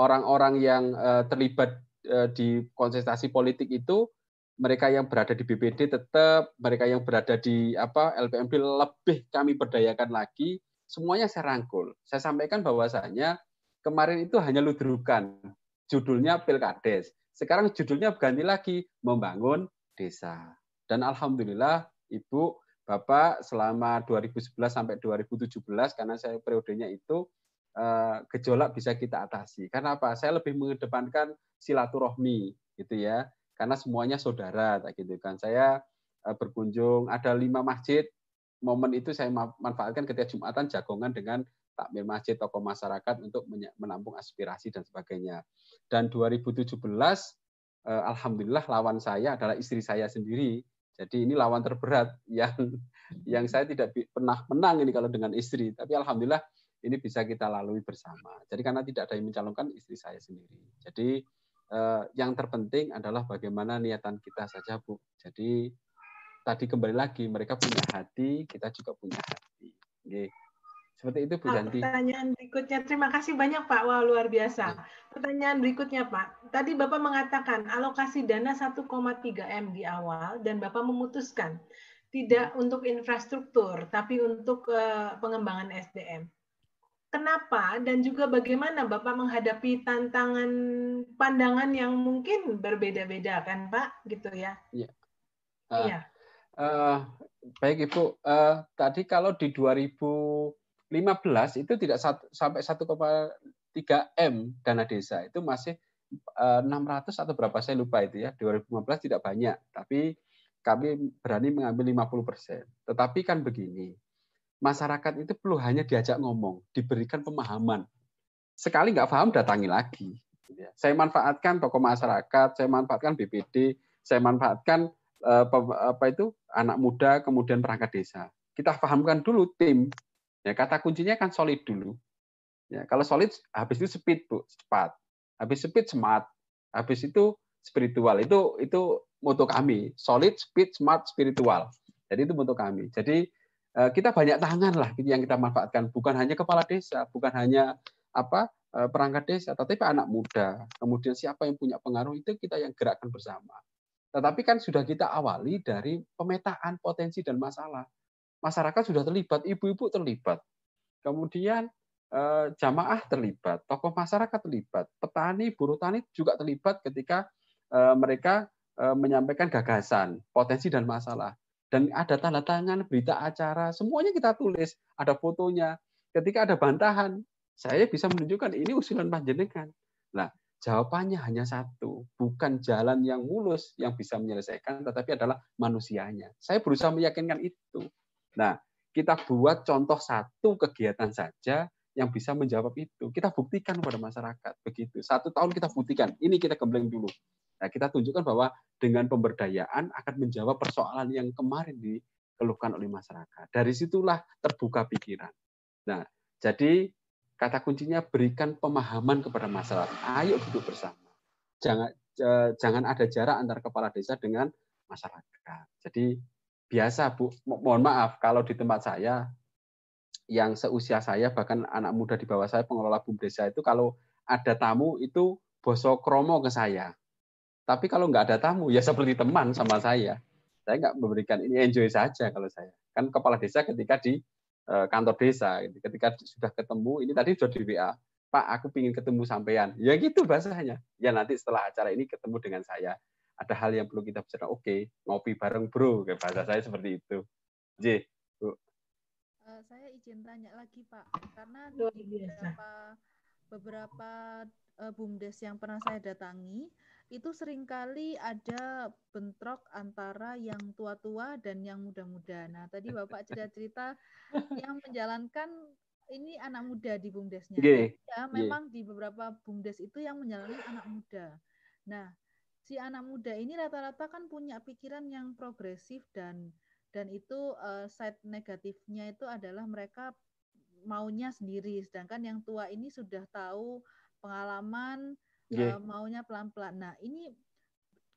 orang-orang yang eh, terlibat eh, di kontestasi politik itu mereka yang berada di BPD tetap, mereka yang berada di apa LPMP lebih kami berdayakan lagi, semuanya saya rangkul. Saya sampaikan bahwasanya kemarin itu hanya ludrukan, judulnya Pilkades. Sekarang judulnya ganti lagi membangun desa. Dan alhamdulillah Ibu, Bapak selama 2011 sampai 2017 karena saya periodenya itu Eh, gejolak bisa kita atasi. Karena apa? Saya lebih mengedepankan silaturahmi gitu ya. Karena semuanya saudara gitu kan. Saya eh, berkunjung ada lima masjid. Momen itu saya manfaatkan ketika Jumatan jagongan dengan takmir masjid tokoh masyarakat untuk menampung aspirasi dan sebagainya. Dan 2017 eh, alhamdulillah lawan saya adalah istri saya sendiri. Jadi ini lawan terberat yang yang saya tidak pernah menang ini kalau dengan istri. Tapi alhamdulillah ini bisa kita lalui bersama. Jadi karena tidak ada yang mencalonkan istri saya sendiri. Jadi eh, yang terpenting adalah bagaimana niatan kita saja, Bu. Jadi tadi kembali lagi mereka punya hati, kita juga punya hati. Seperti itu Bu Janti. Pertanyaan berikutnya, terima kasih banyak Pak. Wah luar biasa. Pertanyaan berikutnya Pak, tadi Bapak mengatakan alokasi dana 1,3 M di awal dan Bapak memutuskan tidak untuk infrastruktur, tapi untuk uh, pengembangan SDM kenapa dan juga bagaimana Bapak menghadapi tantangan pandangan yang mungkin berbeda-beda kan Pak gitu ya? Iya. Uh, iya. Uh, baik Ibu, uh, tadi kalau di 2015 itu tidak satu, sampai 1,3 M dana desa itu masih uh, 600 atau berapa saya lupa itu ya. 2015 tidak banyak, tapi kami berani mengambil 50 persen. Tetapi kan begini, masyarakat itu perlu hanya diajak ngomong, diberikan pemahaman. Sekali nggak paham, datangi lagi. Gitu ya. Saya manfaatkan tokoh masyarakat, saya manfaatkan BPD, saya manfaatkan eh, apa itu anak muda, kemudian perangkat desa. Kita pahamkan dulu tim. Ya, kata kuncinya kan solid dulu. Ya, kalau solid habis itu speed bu, cepat. Habis speed smart. Habis itu spiritual. Itu itu moto kami. Solid, speed, smart, spiritual. Jadi itu moto kami. Jadi eh, kita banyak tangan lah yang kita manfaatkan. Bukan hanya kepala desa, bukan hanya apa Eh, perangkat desa, tetapi anak muda, kemudian siapa yang punya pengaruh itu kita yang gerakkan bersama. Tetapi kan sudah kita awali dari pemetaan potensi dan masalah. Masyarakat sudah terlibat, ibu-ibu terlibat. Kemudian eh, jamaah terlibat, tokoh masyarakat terlibat, petani, buruh tani juga terlibat ketika eh, mereka menyampaikan gagasan, potensi dan masalah. Dan ada tanda tangan, berita acara, semuanya kita tulis, ada fotonya. Ketika ada bantahan, saya bisa menunjukkan ini usulan panjenengan. Nah, jawabannya hanya satu, bukan jalan yang mulus yang bisa menyelesaikan, tetapi adalah manusianya. Saya berusaha meyakinkan itu. Nah, kita buat contoh satu kegiatan saja yang bisa menjawab itu. Kita buktikan kepada masyarakat begitu. Satu tahun kita buktikan. Ini kita gembleng dulu. Nah, kita tunjukkan bahwa dengan pemberdayaan akan menjawab persoalan yang kemarin dikeluhkan oleh masyarakat. Dari situlah terbuka pikiran. Nah, jadi Kata kuncinya berikan pemahaman kepada masyarakat. Ayo duduk bersama. Jangan jangan ada jarak antara kepala desa dengan masyarakat. Jadi biasa Bu, mohon maaf kalau di tempat saya yang seusia saya bahkan anak muda di bawah saya pengelola bum desa itu kalau ada tamu itu boso kromo ke saya. Tapi kalau nggak ada tamu ya seperti teman sama saya. Saya nggak memberikan ini enjoy saja kalau saya. Kan kepala desa ketika di Eh, kantor desa. Gitu. Ketika sudah ketemu, ini tadi sudah di WA, Pak, aku ingin ketemu sampean. Ya gitu bahasanya. Ya nanti setelah acara ini ketemu dengan saya. Ada hal yang perlu kita bicara. Oke, ngopi bareng bro. Bahasa saya seperti itu. J, Bu. Uh, saya izin tanya lagi Pak, karena di beberapa beberapa uh, bumdes yang pernah saya datangi, itu sering kali ada bentrok antara yang tua-tua dan yang muda-muda. Nah, tadi Bapak cerita-cerita yang menjalankan ini anak muda di bumdesnya. Yeah. Ya, memang yeah. di beberapa bumdes itu yang menjalankan anak muda. Nah, si anak muda ini rata-rata kan punya pikiran yang progresif dan dan itu uh, side negatifnya itu adalah mereka maunya sendiri sedangkan yang tua ini sudah tahu pengalaman yeah. uh, maunya pelan-pelan. Nah, ini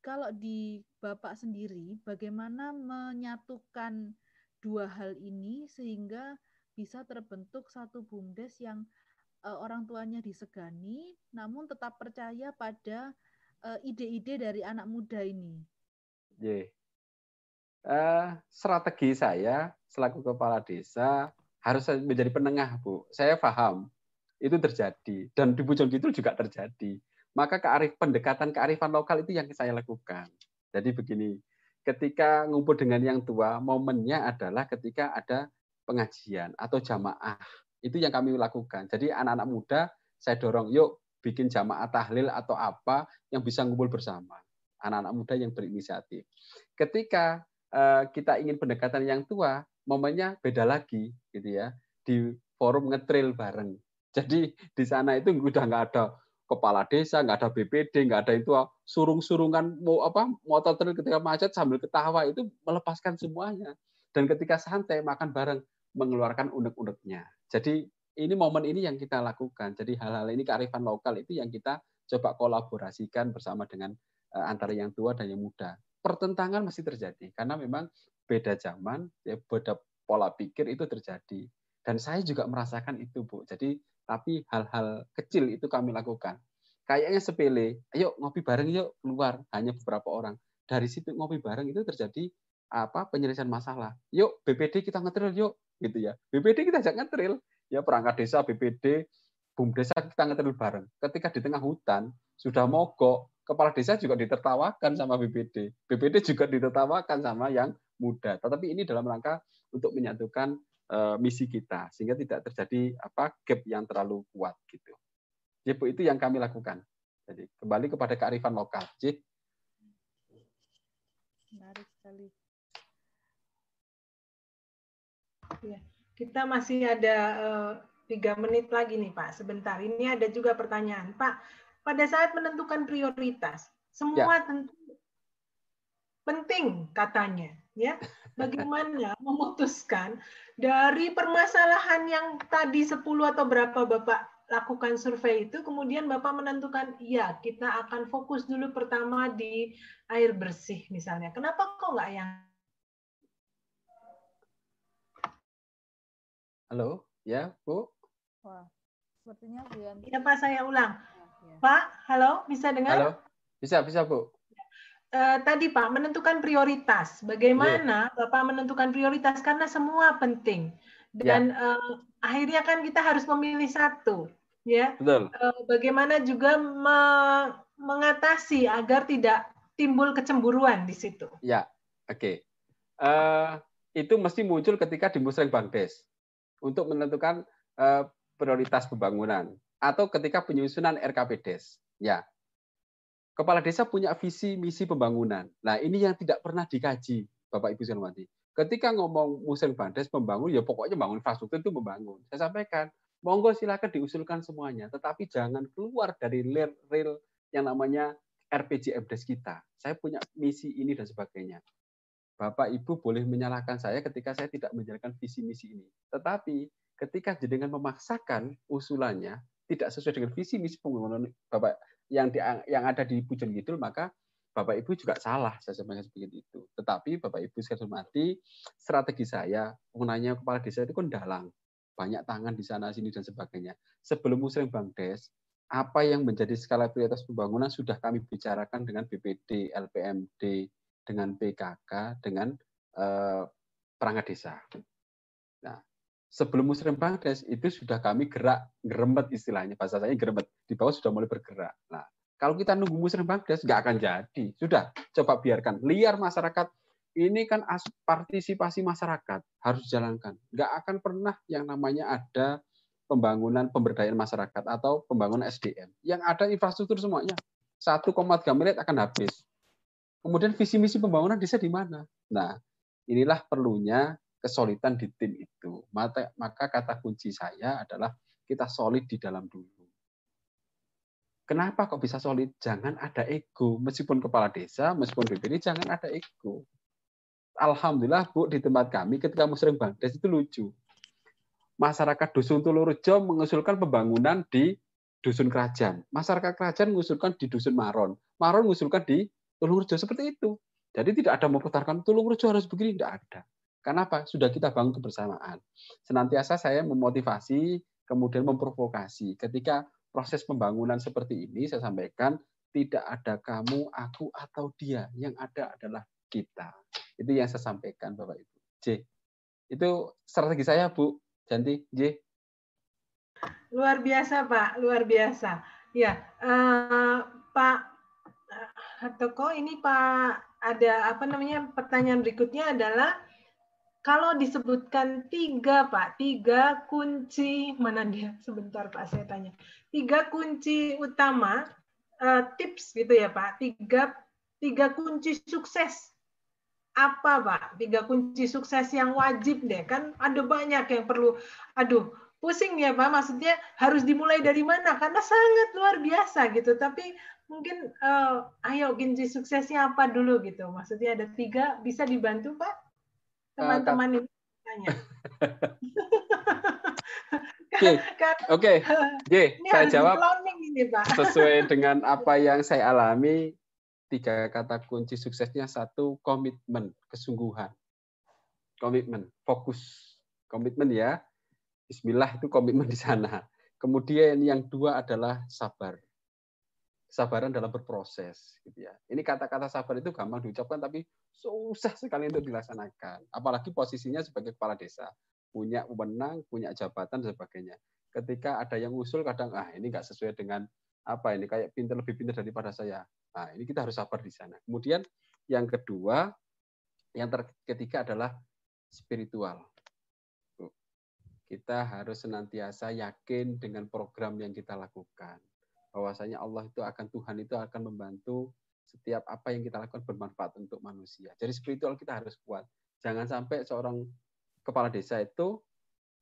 kalau di Bapak sendiri bagaimana menyatukan dua hal ini sehingga bisa terbentuk satu bumdes yang uh, orang tuanya disegani namun tetap percaya pada ide-ide uh, dari anak muda ini. Yeah. Uh, strategi saya selaku kepala desa harus menjadi penengah, Bu. Saya paham itu terjadi dan di Kidul juga terjadi maka kearif pendekatan kearifan lokal itu yang saya lakukan. Jadi begini, ketika ngumpul dengan yang tua, momennya adalah ketika ada pengajian atau jamaah. Itu yang kami lakukan. Jadi anak-anak muda saya dorong, yuk bikin jamaah tahlil atau apa yang bisa ngumpul bersama. Anak-anak muda yang berinisiatif. Ketika uh, kita ingin pendekatan yang tua, momennya beda lagi, gitu ya. Di forum ngetril bareng. Jadi di sana itu udah nggak ada kepala desa, nggak ada BPD, nggak ada itu surung-surungan mau apa motor trail ketika macet sambil ketawa itu melepaskan semuanya. Dan ketika santai makan bareng mengeluarkan unek-uneknya. Jadi ini momen ini yang kita lakukan. Jadi hal-hal ini kearifan lokal itu yang kita coba kolaborasikan bersama dengan uh, antara yang tua dan yang muda. Pertentangan masih terjadi karena memang beda zaman, ya beda pola pikir itu terjadi. Dan saya juga merasakan itu, Bu. Jadi tapi hal-hal kecil itu kami lakukan. Kayaknya sepele, ayo ngopi bareng yuk keluar, hanya beberapa orang. Dari situ ngopi bareng itu terjadi apa penyelesaian masalah. Yuk BPD kita ngetril yuk, gitu ya. BPD kita ajak ngetril, ya perangkat desa BPD, bum desa kita ngetril bareng. Ketika di tengah hutan sudah mogok, kepala desa juga ditertawakan sama BPD. BPD juga ditertawakan sama yang muda. Tetapi ini dalam rangka untuk menyatukan uh, misi kita sehingga tidak terjadi apa gap yang terlalu kuat gitu. Jadi itu yang kami lakukan. Jadi kembali kepada kearifan lokal. Jadi, Menarik sekali. Ya, kita masih ada uh, tiga menit lagi nih Pak. Sebentar. Ini ada juga pertanyaan Pak. pada saat menentukan prioritas. Semua ya. tentu penting katanya, ya. Bagaimana memutuskan dari permasalahan yang tadi 10 atau berapa Bapak lakukan survei itu, kemudian Bapak menentukan, ya kita akan fokus dulu pertama di air bersih misalnya. Kenapa kok nggak yang Halo, ya Bu? Wah, sepertinya Bu Yanti. Ya Pak, saya ulang. Ya, ya. Pak, halo, bisa dengar? Halo, bisa, bisa Bu. Uh, tadi Pak, menentukan prioritas. Bagaimana yeah. Bapak menentukan prioritas? Karena semua penting. Dan yeah. Ya. uh, akhirnya kan kita harus memilih satu. ya. Betul. Uh, bagaimana juga me mengatasi agar tidak timbul kecemburuan di situ. Ya, oke. Okay. Uh, itu mesti muncul ketika di Musreng Bangdes untuk menentukan uh, prioritas pembangunan atau ketika penyusunan RKPDes. Ya. Kepala desa punya visi misi pembangunan. Nah, ini yang tidak pernah dikaji, Bapak Ibu sekalian. Ketika ngomong musim bandes pembangun, ya pokoknya bangun infrastruktur itu membangun. Saya sampaikan, monggo silakan diusulkan semuanya, tetapi jangan keluar dari real, yang namanya RPG MDes kita. Saya punya misi ini dan sebagainya. Bapak Ibu boleh menyalahkan saya ketika saya tidak menjalankan visi misi ini. Tetapi ketika jenengan memaksakan usulannya tidak sesuai dengan visi misi pembangunan Bapak yang di, yang ada di Pujon Kidul, maka Bapak Ibu juga salah saya sampaikan seperti itu. Tetapi Bapak Ibu sekalian hormati, strategi saya mengenai kepala desa itu kan dalang, banyak tangan di sana sini dan sebagainya. Sebelum musreng Bangdes, apa yang menjadi skala prioritas pembangunan sudah kami bicarakan dengan BPD, LPMD, dengan PKK, dengan eh, perangkat desa. Nah, sebelum Muslim Bangladesh itu sudah kami gerak geremet istilahnya bahasa saya geremet di bawah sudah mulai bergerak. Nah, kalau kita nunggu Muslim Bangladesh nggak akan jadi. Sudah, coba biarkan liar masyarakat. Ini kan partisipasi masyarakat harus dijalankan. Nggak akan pernah yang namanya ada pembangunan pemberdayaan masyarakat atau pembangunan SDM. Yang ada infrastruktur semuanya. 1,3 miliar akan habis. Kemudian visi misi pembangunan desa di mana? Nah, inilah perlunya kesulitan di tim itu. Maka, kata kunci saya adalah kita solid di dalam dulu. Kenapa kok bisa solid? Jangan ada ego. Meskipun kepala desa, meskipun BPD, jangan ada ego. Alhamdulillah Bu di tempat kami ketika muslim Bangdes itu lucu. Masyarakat Dusun Tulurejo mengusulkan pembangunan di Dusun Kerajaan. Masyarakat Kerajaan mengusulkan di Dusun Maron. Maron mengusulkan di Tulungrejo seperti itu. Jadi tidak ada memputarkan Tulungrejo harus begini, tidak ada. Kenapa? Sudah kita bangun kebersamaan. Senantiasa saya memotivasi, kemudian memprovokasi. Ketika proses pembangunan seperti ini, saya sampaikan, tidak ada kamu, aku, atau dia. Yang ada adalah kita. Itu yang saya sampaikan, Bapak Ibu. J. Itu strategi saya, Bu. Janti, J. Luar biasa, Pak. Luar biasa. Ya, uh, Pak Toko ini Pak ada apa namanya pertanyaan berikutnya adalah kalau disebutkan tiga Pak, tiga kunci mana dia? Sebentar Pak, saya tanya. Tiga kunci utama uh, tips gitu ya Pak. Tiga tiga kunci sukses apa Pak? Tiga kunci sukses yang wajib deh kan ada banyak yang perlu. Aduh, pusing ya Pak. Maksudnya harus dimulai dari mana? Karena sangat luar biasa gitu. Tapi mungkin uh, ayo kunci suksesnya apa dulu gitu. Maksudnya ada tiga, bisa dibantu Pak? Teman-teman uh, ini tanya. Oke, oke, J, saya jawab ini, Pak. sesuai dengan apa yang saya alami. Tiga kata kunci suksesnya satu komitmen, kesungguhan, komitmen, fokus, komitmen ya. Bismillah itu komitmen di sana. Kemudian yang dua adalah sabar kesabaran dalam berproses gitu ya. Ini kata-kata sabar itu gampang diucapkan tapi susah sekali untuk dilaksanakan. Apalagi posisinya sebagai kepala desa, punya wewenang, punya jabatan dan sebagainya. Ketika ada yang usul kadang ah ini nggak sesuai dengan apa ini kayak pintar lebih pintar daripada saya. Nah, ini kita harus sabar di sana. Kemudian yang kedua, yang ketiga adalah spiritual. Kita harus senantiasa yakin dengan program yang kita lakukan bahwasanya Allah itu akan Tuhan itu akan membantu setiap apa yang kita lakukan bermanfaat untuk manusia. Jadi spiritual kita harus kuat. Jangan sampai seorang kepala desa itu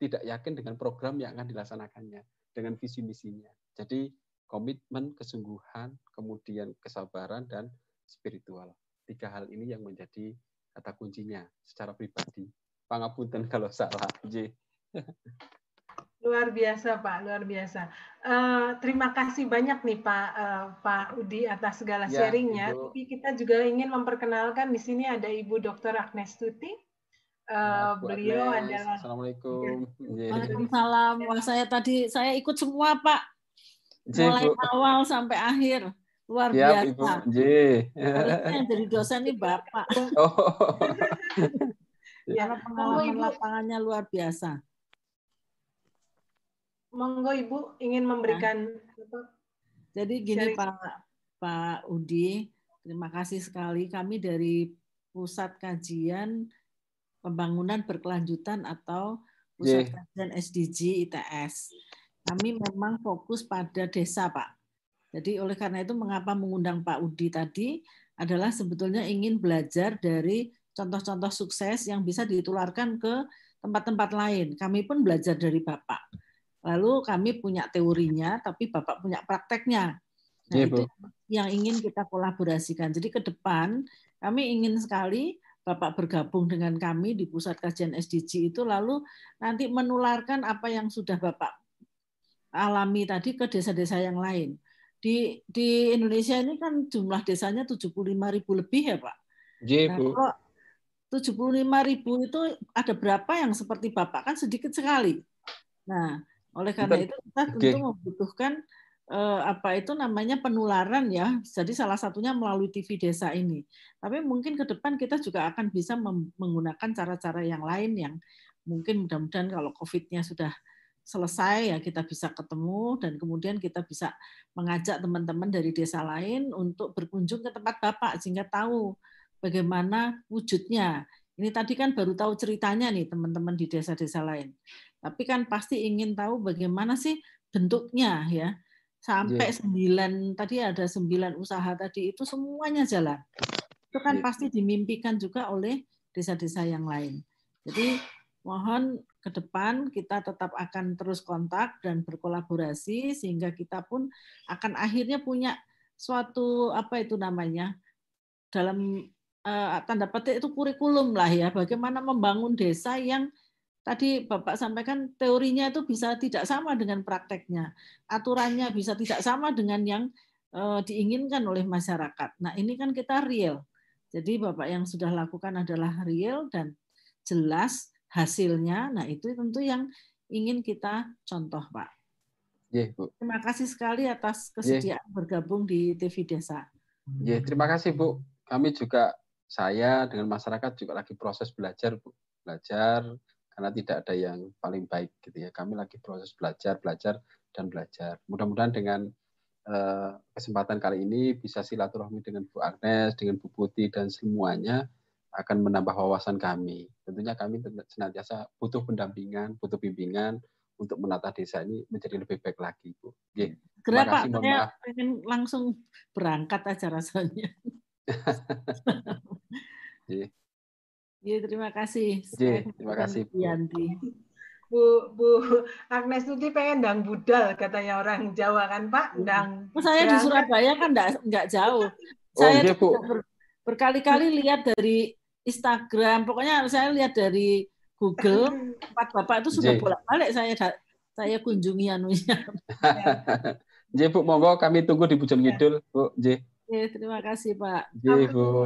tidak yakin dengan program yang akan dilaksanakannya, dengan visi misinya. Jadi komitmen, kesungguhan, kemudian kesabaran dan spiritual. Tiga hal ini yang menjadi kata kuncinya secara pribadi. Pangapunten kalau salah. J. Luar biasa Pak, luar biasa. Uh, terima kasih banyak nih Pak uh, Pak Udi atas segala ya, sharingnya. Tapi kita juga ingin memperkenalkan di sini ada Ibu Dr. Agnes Tuti. Uh, beliau Agnes. adalah. Assalamualaikum. Ya. Waalaikumsalam. Wah saya tadi saya ikut semua Pak. Mulai Ibu. awal sampai akhir. Luar ya, biasa. Ibu. J. yang jadi dosen ini Bapak. Oh. ya, pengalaman lapangannya luar biasa monggo Ibu ingin memberikan nah. Jadi gini Pak Pak Udi, terima kasih sekali kami dari Pusat Kajian Pembangunan Berkelanjutan atau Pusat yeah. Kajian SDG ITS. Kami memang fokus pada desa, Pak. Jadi oleh karena itu mengapa mengundang Pak Udi tadi adalah sebetulnya ingin belajar dari contoh-contoh sukses yang bisa ditularkan ke tempat-tempat lain. Kami pun belajar dari Bapak Lalu kami punya teorinya, tapi Bapak punya prakteknya. Nah, ya, itu yang ingin kita kolaborasikan. Jadi ke depan kami ingin sekali Bapak bergabung dengan kami di Pusat Kajian SDG itu lalu nanti menularkan apa yang sudah Bapak alami tadi ke desa-desa yang lain. Di di Indonesia ini kan jumlah desanya 75 ribu lebih ya Pak. Ya, Bu. Nah, kalau 75 ribu itu ada berapa yang seperti Bapak kan sedikit sekali. Nah, oleh karena itu kita tentu okay. membutuhkan eh, apa itu namanya penularan ya. Jadi salah satunya melalui TV desa ini. Tapi mungkin ke depan kita juga akan bisa menggunakan cara-cara yang lain yang mungkin mudah-mudahan kalau COVID-nya sudah selesai ya kita bisa ketemu dan kemudian kita bisa mengajak teman-teman dari desa lain untuk berkunjung ke tempat Bapak sehingga tahu bagaimana wujudnya. Ini tadi kan baru tahu ceritanya nih teman-teman di desa-desa lain. Tapi kan pasti ingin tahu bagaimana sih bentuknya ya. Sampai yeah. sembilan tadi ada sembilan usaha tadi itu semuanya jalan. Itu kan yeah. pasti dimimpikan juga oleh desa-desa yang lain. Jadi mohon ke depan kita tetap akan terus kontak dan berkolaborasi sehingga kita pun akan akhirnya punya suatu apa itu namanya dalam tanda petik itu kurikulum lah ya bagaimana membangun desa yang tadi Bapak sampaikan teorinya itu bisa tidak sama dengan prakteknya. Aturannya bisa tidak sama dengan yang eh, diinginkan oleh masyarakat. Nah, ini kan kita real. Jadi Bapak yang sudah lakukan adalah real dan jelas hasilnya. Nah, itu tentu yang ingin kita contoh, Pak. Yeah, Bu. Terima kasih sekali atas kesediaan yeah. bergabung di TV Desa. Yeah, terima kasih, Bu. Kami juga saya dengan masyarakat juga lagi proses belajar, Bu. Belajar karena tidak ada yang paling baik gitu ya. Kami lagi proses belajar, belajar dan belajar. Mudah-mudahan dengan uh, kesempatan kali ini bisa silaturahmi dengan Bu Agnes, dengan Bu Putih dan semuanya akan menambah wawasan kami. Tentunya kami senantiasa butuh pendampingan, butuh bimbingan untuk menata desa ini menjadi lebih baik lagi, Bu. Oke. Kenapa? Saya pengen langsung berangkat aja rasanya. Iya, terima kasih. Iya, terima kasih. Bu. Yanti. Bu, Bu Agnes Tuti pengen dang budal katanya orang Jawa kan Pak, dang. Oh, saya di Surabaya kan enggak, enggak jauh. Oh, saya iya, Bu. Ber, berkali-kali lihat dari Instagram, pokoknya saya lihat dari Google, tempat Bapak itu sudah bolak-balik saya saya kunjungi anunya. J, Bu, monggo kami tunggu di Pujon Ngidul, Bu. J. Ya, terima kasih, Pak. J, Bu.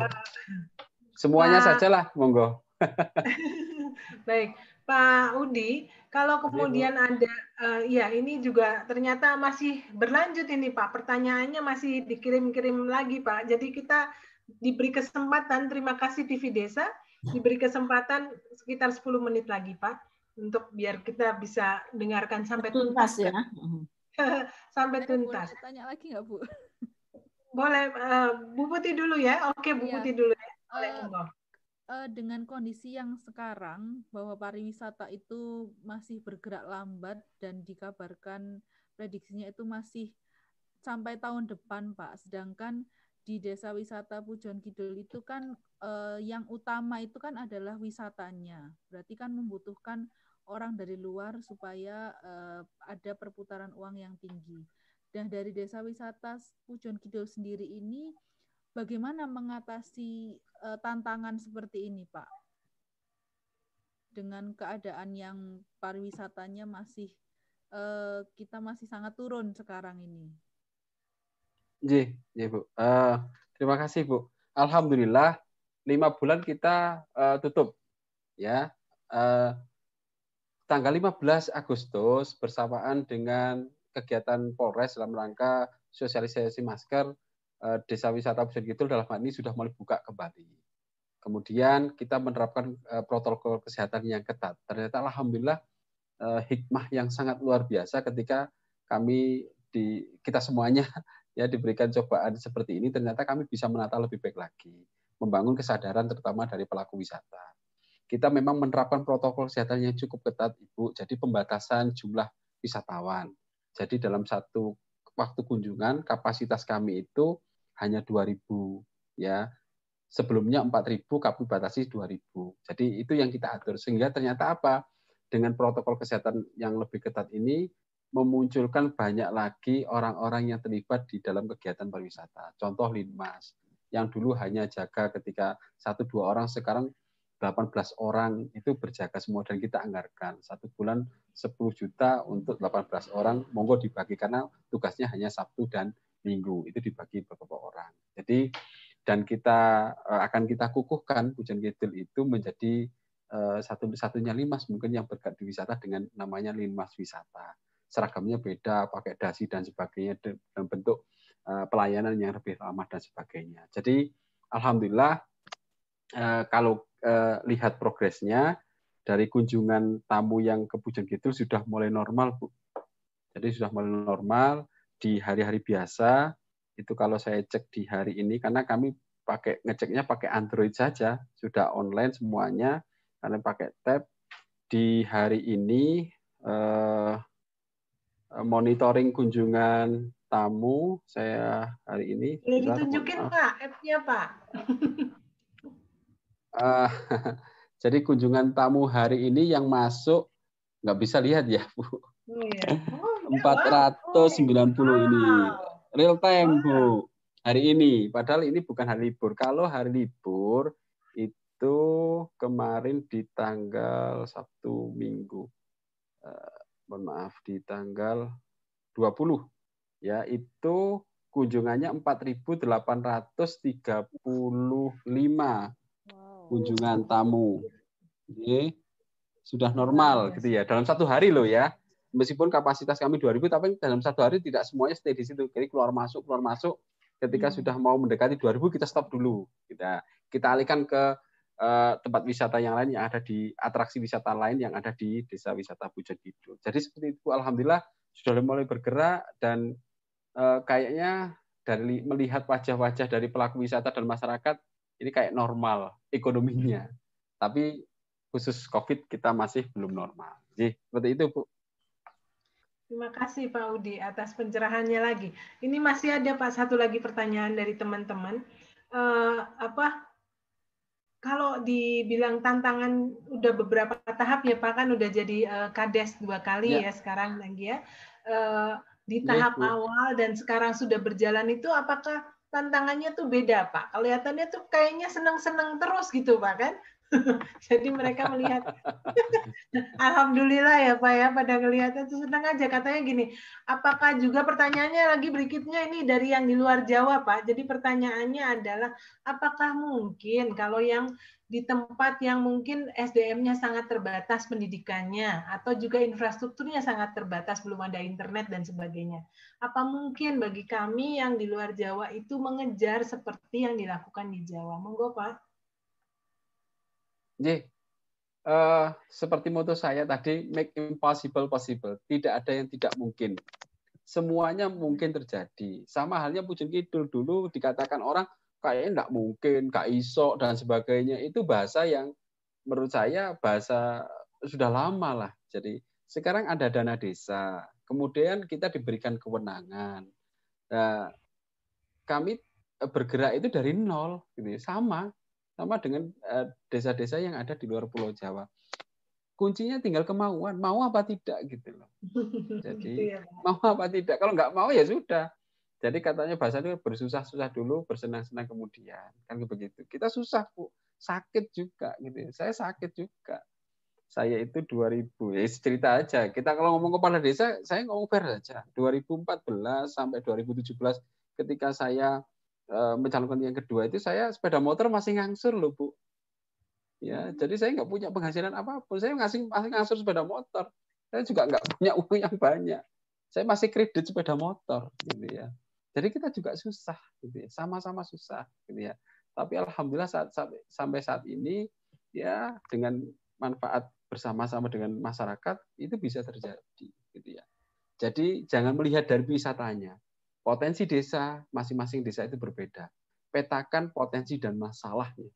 Semuanya Pak, sajalah, monggo. Baik, Pak Udi, kalau kemudian ada, uh, ya ini juga ternyata masih berlanjut ini Pak, pertanyaannya masih dikirim-kirim lagi Pak. Jadi kita diberi kesempatan, terima kasih TV Desa, diberi kesempatan sekitar 10 menit lagi Pak, untuk biar kita bisa dengarkan sampai tuntas, tuntas ya. sampai tuntas. Tanya lagi nggak Bu? Boleh, uh, Bu Putih dulu ya. Oke, Bu ya. Putih dulu ya uh, uh, dengan kondisi yang sekarang bahwa pariwisata itu masih bergerak lambat dan dikabarkan prediksinya itu masih sampai tahun depan, Pak. Sedangkan di Desa Wisata Pujon Kidul itu kan uh, yang utama itu kan adalah wisatanya. Berarti kan membutuhkan orang dari luar supaya uh, ada perputaran uang yang tinggi. Dan dari desa wisata Pujon Kidul sendiri ini bagaimana mengatasi uh, tantangan seperti ini, Pak? Dengan keadaan yang pariwisatanya masih uh, kita masih sangat turun sekarang ini. Ji, ya Bu. Uh, terima kasih Bu. Alhamdulillah lima bulan kita uh, tutup ya uh, tanggal 15 Agustus bersamaan dengan kegiatan Polres dalam rangka sosialisasi masker uh, Desa Wisata Pusat Kidul dalam hal ini sudah mulai buka kembali. Kemudian kita menerapkan uh, protokol kesehatan yang ketat. Ternyata alhamdulillah uh, hikmah yang sangat luar biasa ketika kami di kita semuanya ya diberikan cobaan seperti ini ternyata kami bisa menata lebih baik lagi membangun kesadaran terutama dari pelaku wisata kita memang menerapkan protokol kesehatan yang cukup ketat ibu jadi pembatasan jumlah wisatawan jadi dalam satu waktu kunjungan kapasitas kami itu hanya 2000 ya. Sebelumnya 4000 kami batasi 2000 jadi itu yang kita atur. Sehingga ternyata apa? Dengan protokol kesehatan yang lebih ketat ini memunculkan banyak lagi orang-orang yang terlibat di dalam kegiatan pariwisata. Contoh Linmas, yang dulu hanya jaga ketika satu dua orang, sekarang 18 orang itu berjaga semua dan kita anggarkan. Satu bulan 10 juta untuk 18 orang monggo dibagi karena tugasnya hanya Sabtu dan Minggu. Itu dibagi beberapa orang. Jadi dan kita eh, akan kita kukuhkan Pujan Kidul itu menjadi eh, satu-satunya limas mungkin yang berkat di wisata dengan namanya limas wisata. Seragamnya beda, pakai dasi dan sebagainya dalam bentuk uh, pelayanan yang lebih ramah dan sebagainya. Jadi alhamdulillah kalau lihat progresnya dari kunjungan tamu yang ke Pujon Kidul sudah mulai normal, Bu. Jadi sudah mulai normal di hari-hari biasa. Itu kalau saya cek di hari ini karena kami pakai ngeceknya pakai Android saja, sudah online semuanya karena pakai tab. Di hari ini eh, monitoring kunjungan tamu saya hari ini. Boleh ditunjukin Pak, app-nya Pak. jadi kunjungan tamu hari ini yang masuk nggak bisa lihat ya Bu. Oh, iya. oh, 490 iya. wow. ini real time Bu. Hari ini, padahal ini bukan hari libur. Kalau hari libur itu kemarin di tanggal Sabtu Minggu. Uh, mohon maaf di tanggal 20 ya itu kunjungannya 4.835 wow. Kunjungan tamu. Oke. Sudah normal gitu ya. Dalam satu hari loh ya. Meskipun kapasitas kami 2000 tapi dalam satu hari tidak semuanya stay di situ. Jadi keluar masuk keluar masuk ketika hmm. sudah mau mendekati 2000 kita stop dulu. Kita kita alihkan ke Eh, tempat wisata yang lain yang ada di atraksi wisata lain yang ada di desa wisata Pujon Kidul. Jadi seperti itu alhamdulillah sudah mulai bergerak dan uh, kayaknya dari melihat wajah-wajah dari pelaku wisata dan masyarakat ini kayak normal ekonominya. Tapi khusus Covid kita masih belum normal. Jadi seperti itu Bu. Terima kasih Pak Udi atas pencerahannya lagi. Ini masih ada Pak satu lagi pertanyaan dari teman-teman. Uh, apa kalau dibilang tantangan udah beberapa tahap ya Pak kan udah jadi uh, kades dua kali ya, ya sekarang lagi ya uh, di ya, tahap ya, awal dan sekarang sudah berjalan itu apakah tantangannya tuh beda Pak? Kelihatannya tuh kayaknya seneng-seneng terus gitu Pak kan? Jadi mereka melihat, alhamdulillah ya Pak ya, pada ngelihatnya itu senang aja. Katanya gini, apakah juga pertanyaannya lagi berikutnya ini dari yang di luar Jawa Pak. Jadi pertanyaannya adalah, apakah mungkin kalau yang di tempat yang mungkin SDM-nya sangat terbatas pendidikannya atau juga infrastrukturnya sangat terbatas belum ada internet dan sebagainya. Apa mungkin bagi kami yang di luar Jawa itu mengejar seperti yang dilakukan di Jawa? Monggo Pak. Jadi, uh, seperti moto saya tadi, make impossible possible. Tidak ada yang tidak mungkin. Semuanya mungkin terjadi. Sama halnya Pujon Kidul dulu dikatakan orang kayaknya tidak mungkin, kak iso dan sebagainya. Itu bahasa yang menurut saya bahasa sudah lama lah. Jadi sekarang ada dana desa, kemudian kita diberikan kewenangan. Nah, kami bergerak itu dari nol, gitu. Ya. sama sama dengan eh, desa-desa yang ada di luar Pulau Jawa. kuncinya tinggal kemauan mau apa tidak gitu loh. Jadi iya, mau apa tidak. Kalau nggak mau ya sudah. Jadi katanya bahasa itu bersusah-susah dulu bersenang-senang kemudian. Kan begitu. Kita susah bu. Sakit juga gitu saya sakit juga. Saya itu 2000 ya cerita aja. Kita kalau ngomong kepala desa saya ngomong fair saja 2014 sampai 2017 ketika saya mencalonkan yang kedua itu saya sepeda motor masih ngangsur loh bu. Ya jadi saya nggak punya penghasilan apa pun. Saya masih masih ngasur sepeda motor. Saya juga nggak punya uang yang banyak. Saya masih kredit sepeda motor gitu ya. Jadi kita juga susah gitu ya. Sama-sama susah gitu ya. Tapi alhamdulillah saat sampai saat ini ya dengan manfaat bersama-sama dengan masyarakat itu bisa terjadi gitu ya. Jadi jangan melihat dari wisatanya potensi desa masing-masing desa itu berbeda petakan potensi dan masalahnya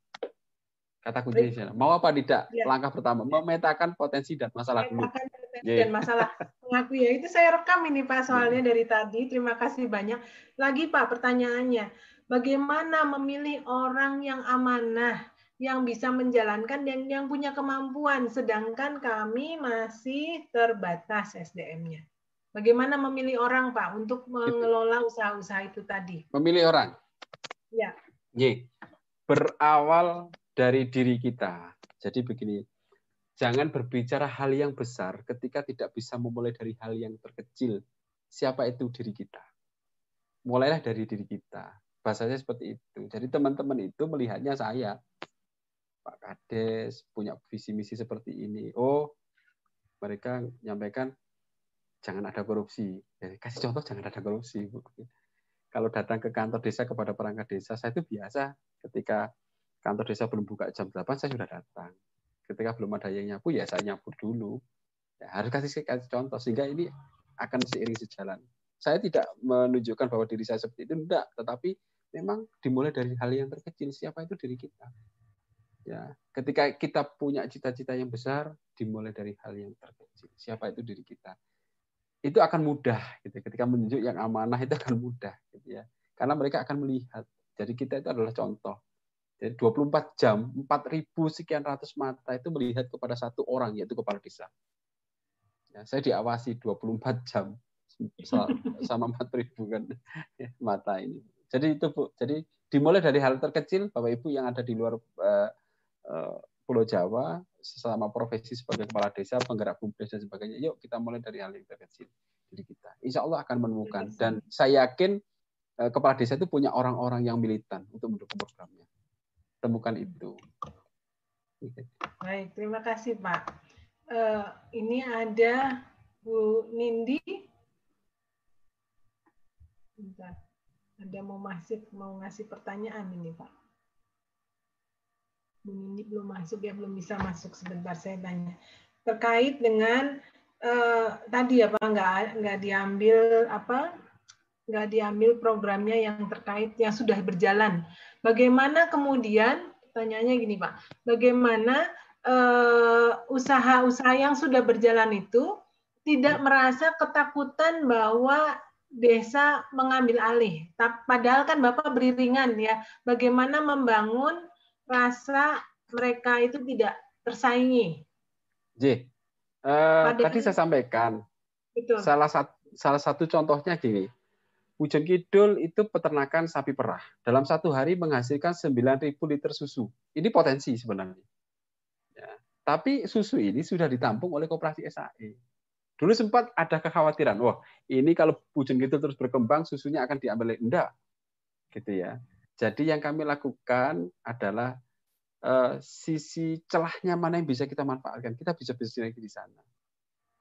Kata kunci Mau apa tidak? Ya. Langkah pertama, memetakan potensi dan masalah dulu. Potensi yeah. dan masalah. Mengaku ya. Itu saya rekam ini Pak soalnya yeah. dari tadi. Terima kasih banyak. Lagi Pak pertanyaannya. Bagaimana memilih orang yang amanah, yang bisa menjalankan dan yang punya kemampuan, sedangkan kami masih terbatas SDM-nya. Bagaimana memilih orang Pak untuk mengelola usaha-usaha itu tadi? Memilih orang. Ya. Yeah. Berawal dari diri kita. Jadi begini, jangan berbicara hal yang besar ketika tidak bisa memulai dari hal yang terkecil. Siapa itu diri kita? Mulailah dari diri kita. Bahasanya seperti itu. Jadi teman-teman itu melihatnya saya, Pak Kades punya visi misi seperti ini. Oh, mereka menyampaikan jangan ada korupsi. Ya, kasih contoh jangan ada korupsi. Kalau datang ke kantor desa kepada perangkat desa, saya itu biasa. Ketika kantor desa belum buka jam 8 saya sudah datang. Ketika belum ada yang nyapu ya saya nyapu dulu. Ya, harus kasih, kasih contoh sehingga ini akan seiring sejalan. Saya tidak menunjukkan bahwa diri saya seperti itu enggak. Tetapi memang dimulai dari hal yang terkecil. Siapa itu diri kita? Ya ketika kita punya cita-cita yang besar dimulai dari hal yang terkecil. Siapa itu diri kita itu akan mudah gitu ketika menunjuk yang amanah itu akan mudah gitu ya karena mereka akan melihat jadi kita itu adalah contoh jadi 24 jam, 4.000 sekian ratus mata itu melihat kepada satu orang, yaitu kepala desa. Ya, saya diawasi 24 jam sama 4.000 kan mata ini. Jadi itu Bu. Jadi dimulai dari hal terkecil, Bapak Ibu yang ada di luar uh, uh, Pulau Jawa, sesama profesi sebagai kepala desa, penggerak bumdes dan sebagainya. Yuk kita mulai dari hal yang terkecil. Jadi kita, insya Allah akan menemukan. Dan saya yakin uh, kepala desa itu punya orang-orang yang militan untuk mendukung programnya temukan itu. Baik, terima kasih Pak. Uh, ini ada Bu Nindi. Ada mau masuk mau ngasih pertanyaan ini Pak. Bu Nindi belum masuk ya belum bisa masuk sebentar saya tanya terkait dengan uh, tadi apa nggak nggak diambil apa nggak diambil programnya yang terkait yang sudah berjalan Bagaimana kemudian, pertanyaannya gini Pak, bagaimana eh, usaha-usaha yang sudah berjalan itu tidak hmm. merasa ketakutan bahwa desa mengambil alih. Padahal kan Bapak beriringan ya, bagaimana membangun rasa mereka itu tidak tersaingi. J, uh, tadi saya sampaikan, Betul. salah satu salah satu contohnya gini, Pujon Kidul itu peternakan sapi perah. Dalam satu hari menghasilkan 9.000 liter susu. Ini potensi sebenarnya. Ya. Tapi susu ini sudah ditampung oleh kooperasi SAE. Dulu sempat ada kekhawatiran, wah ini kalau Pujon Kidul terus berkembang, susunya akan diambil. Enggak. Gitu ya. Jadi yang kami lakukan adalah uh, sisi celahnya mana yang bisa kita manfaatkan. Kita bisa bisnis di sana.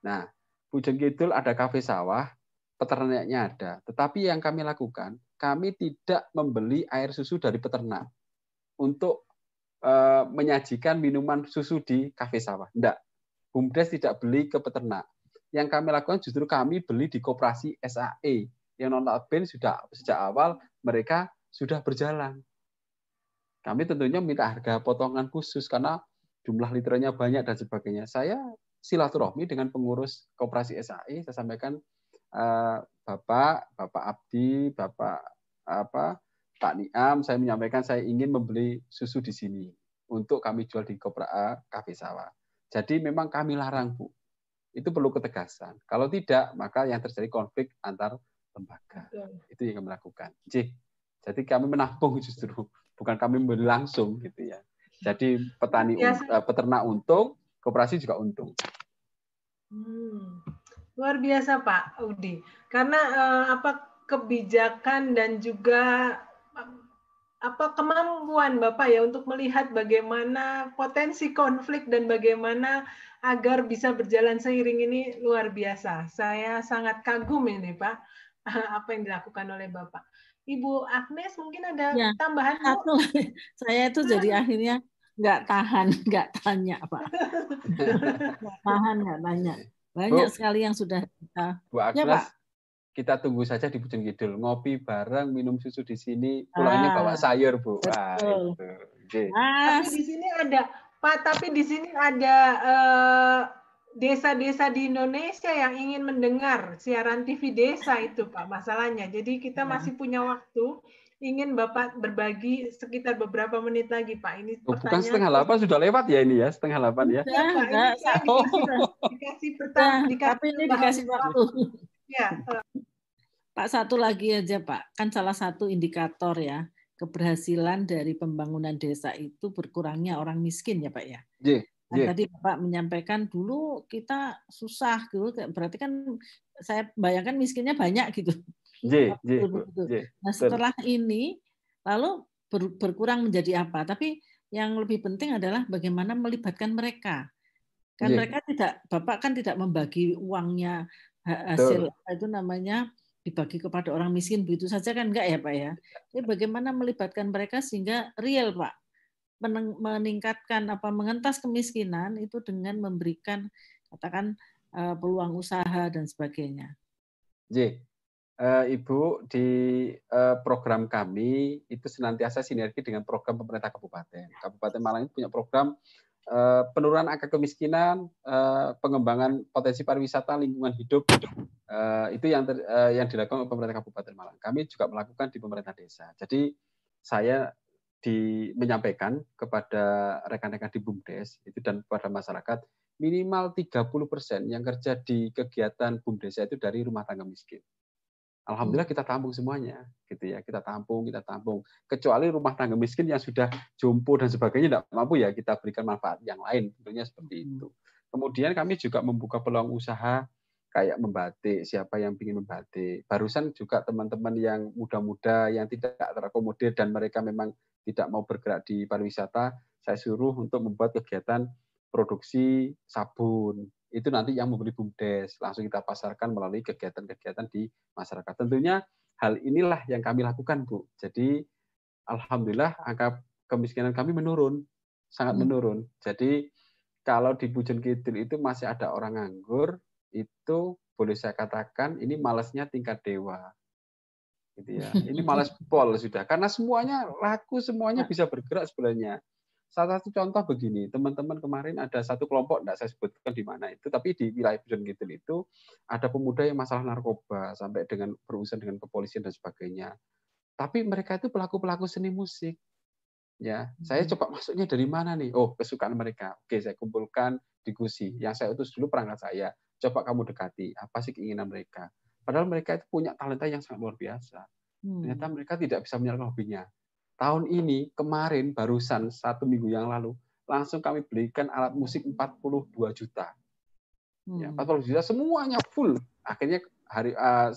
Nah, Pujon Kidul ada kafe sawah, peternaknya ada. Tetapi yang kami lakukan, kami tidak membeli air susu dari peternak untuk uh, menyajikan minuman susu di kafe sawah. Tidak. BUMDes tidak beli ke peternak. Yang kami lakukan justru kami beli di koperasi SAE yang notabene sudah sejak awal mereka sudah berjalan. Kami tentunya minta harga potongan khusus karena jumlah liternya banyak dan sebagainya. Saya silaturahmi dengan pengurus koperasi SAE, saya sampaikan Eh, Bapak, Bapak Abdi, Bapak apa Pak Niam, saya menyampaikan saya ingin membeli susu di sini untuk kami jual di Kopra Kafe Sawah. Jadi memang kami larang, Bu. Itu perlu ketegasan. Kalau tidak, maka yang terjadi konflik antar lembaga. Itu yang kami lakukan. J. Jadi kami menampung justru, bukan kami membeli langsung gitu ya. Jadi petani ya, peternak untung, koperasi juga untung. Hmm. Luar biasa Pak Udi. Karena eh, apa kebijakan dan juga apa kemampuan Bapak ya untuk melihat bagaimana potensi konflik dan bagaimana agar bisa berjalan seiring ini luar biasa. Saya sangat kagum ini Pak apa yang dilakukan oleh Bapak. Ibu Agnes mungkin ada ya, tambahan satu. Saya itu jadi akhirnya nggak tahan, nggak tanya Pak. nggak tahan, nggak tanya. Banyak Bu, sekali yang sudah kita. Bu ya, Agnes, ya, Pak kita tunggu saja di Pujon Kidul ngopi bareng minum susu di sini pulangnya ah, bawa sayur bu Wah, itu. Okay. tapi di sini ada pak tapi di sini ada uh, desa-desa di Indonesia yang ingin mendengar siaran TV desa itu pak masalahnya. Jadi kita ya. masih punya waktu ingin bapak berbagi sekitar beberapa menit lagi pak. Ini oh, bukan setengah delapan sudah lewat ya ini ya setengah delapan ya, ya enggak, enggak. Oh. dikasih pertanyaan. dikasih, tapi ini dikasih waktu. ya Pak. Satu lagi aja Pak, kan salah satu indikator ya keberhasilan dari pembangunan desa itu berkurangnya orang miskin ya Pak ya. Yeah, yeah. tadi Bapak menyampaikan dulu kita susah gitu, berarti kan saya bayangkan miskinnya banyak gitu. Yeah, yeah, yeah. Nah setelah ini lalu ber, berkurang menjadi apa? Tapi yang lebih penting adalah bagaimana melibatkan mereka. Kan yeah. mereka tidak, Bapak kan tidak membagi uangnya hasil Betul. itu namanya dibagi kepada orang miskin begitu saja kan enggak ya Pak ya. Jadi bagaimana melibatkan mereka sehingga real Pak meningkatkan apa mengentas kemiskinan itu dengan memberikan katakan eh, peluang usaha dan sebagainya. J. Uh, Ibu di uh, program kami itu senantiasa sinergi dengan program pemerintah kabupaten. Kabupaten Malang itu punya program Eh, penurunan angka kemiskinan, eh, pengembangan potensi pariwisata, lingkungan hidup, eh, itu yang ter, yang dilakukan oleh pemerintah Kabupaten Malang. Kami juga melakukan di pemerintah desa. Jadi saya di, menyampaikan kepada rekan-rekan di BUMDes itu dan kepada masyarakat minimal 30 persen yang kerja di kegiatan BUMDes itu dari rumah tangga miskin. Alhamdulillah hmm. kita tampung semuanya, gitu ya. Kita tampung, kita tampung. Kecuali rumah tangga miskin yang sudah jompo dan sebagainya tidak mampu ya kita berikan manfaat yang lain, tentunya seperti hmm. itu. Kemudian kami juga membuka peluang usaha kayak membatik, siapa yang ingin membatik. Barusan juga teman-teman yang muda-muda yang tidak terakomodir dan mereka memang tidak mau bergerak di pariwisata, saya suruh untuk membuat kegiatan produksi sabun, itu nanti yang membeli BUMDes langsung kita pasarkan melalui kegiatan-kegiatan di masyarakat. Tentunya hal inilah yang kami lakukan, Bu. Jadi alhamdulillah angka kemiskinan kami menurun, sangat hmm. menurun. Jadi kalau di Bujon Kidul itu masih ada orang nganggur, itu boleh saya katakan ini malasnya tingkat dewa. Gitu ya. Ini malas pol sudah karena semuanya laku, semuanya bisa bergerak sebenarnya. Salah satu contoh begini, teman-teman kemarin ada satu kelompok, tidak saya sebutkan di mana itu, tapi di wilayah Bujon Kidul itu ada pemuda yang masalah narkoba sampai dengan berurusan dengan kepolisian dan sebagainya. Tapi mereka itu pelaku-pelaku seni musik. Ya, saya hmm. coba masuknya dari mana nih? Oh, kesukaan mereka. Oke, saya kumpulkan di Gusi. Yang saya utus dulu perangkat saya. Coba kamu dekati, apa sih keinginan mereka? Padahal mereka itu punya talenta yang sangat luar biasa. Ternyata hmm. mereka tidak bisa menyalurkan hobinya tahun ini kemarin barusan satu minggu yang lalu langsung kami belikan alat musik 42 juta. Ya, 40 hmm. juta semuanya full. Akhirnya hari uh,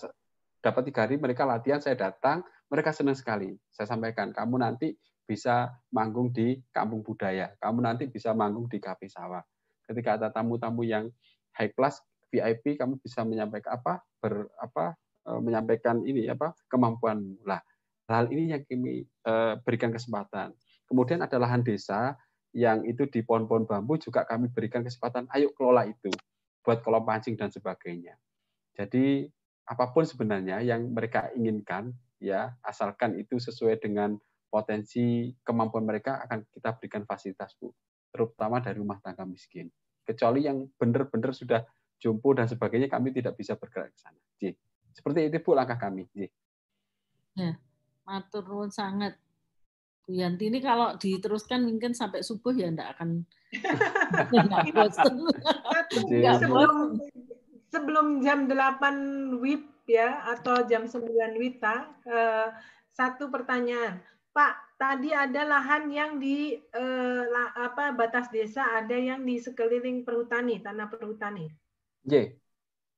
dapat tiga hari mereka latihan, saya datang, mereka senang sekali. Saya sampaikan, kamu nanti bisa manggung di kampung budaya, kamu nanti bisa manggung di kafe sawah. Ketika ada tamu-tamu yang high class VIP, kamu bisa menyampaikan apa ber apa eh, menyampaikan ini apa kemampuan lah Hal ini yang kami eh, berikan kesempatan. Kemudian ada lahan desa yang itu di pohon-pohon bambu juga kami berikan kesempatan, ayo kelola itu buat kolam pancing dan sebagainya. Jadi apa pun sebenarnya yang mereka inginkan, ya asalkan itu sesuai dengan potensi kemampuan mereka akan kita berikan fasilitas bu, terutama dari rumah tangga miskin. Kecuali yang benar-benar sudah jompo dan sebagainya, kami tidak bisa bergerak ke sana. Jadi, seperti itu bu langkah kami. Ya. Matur nuwun sangat. Bu Yanti ini kalau diteruskan mungkin sampai subuh ya enggak akan sebelum, sebelum jam 8 WIB ya atau jam 9 WITA eh, satu pertanyaan. Pak, tadi ada lahan yang di eh, apa batas desa, ada yang di sekeliling perhutani, tanah perhutani. J.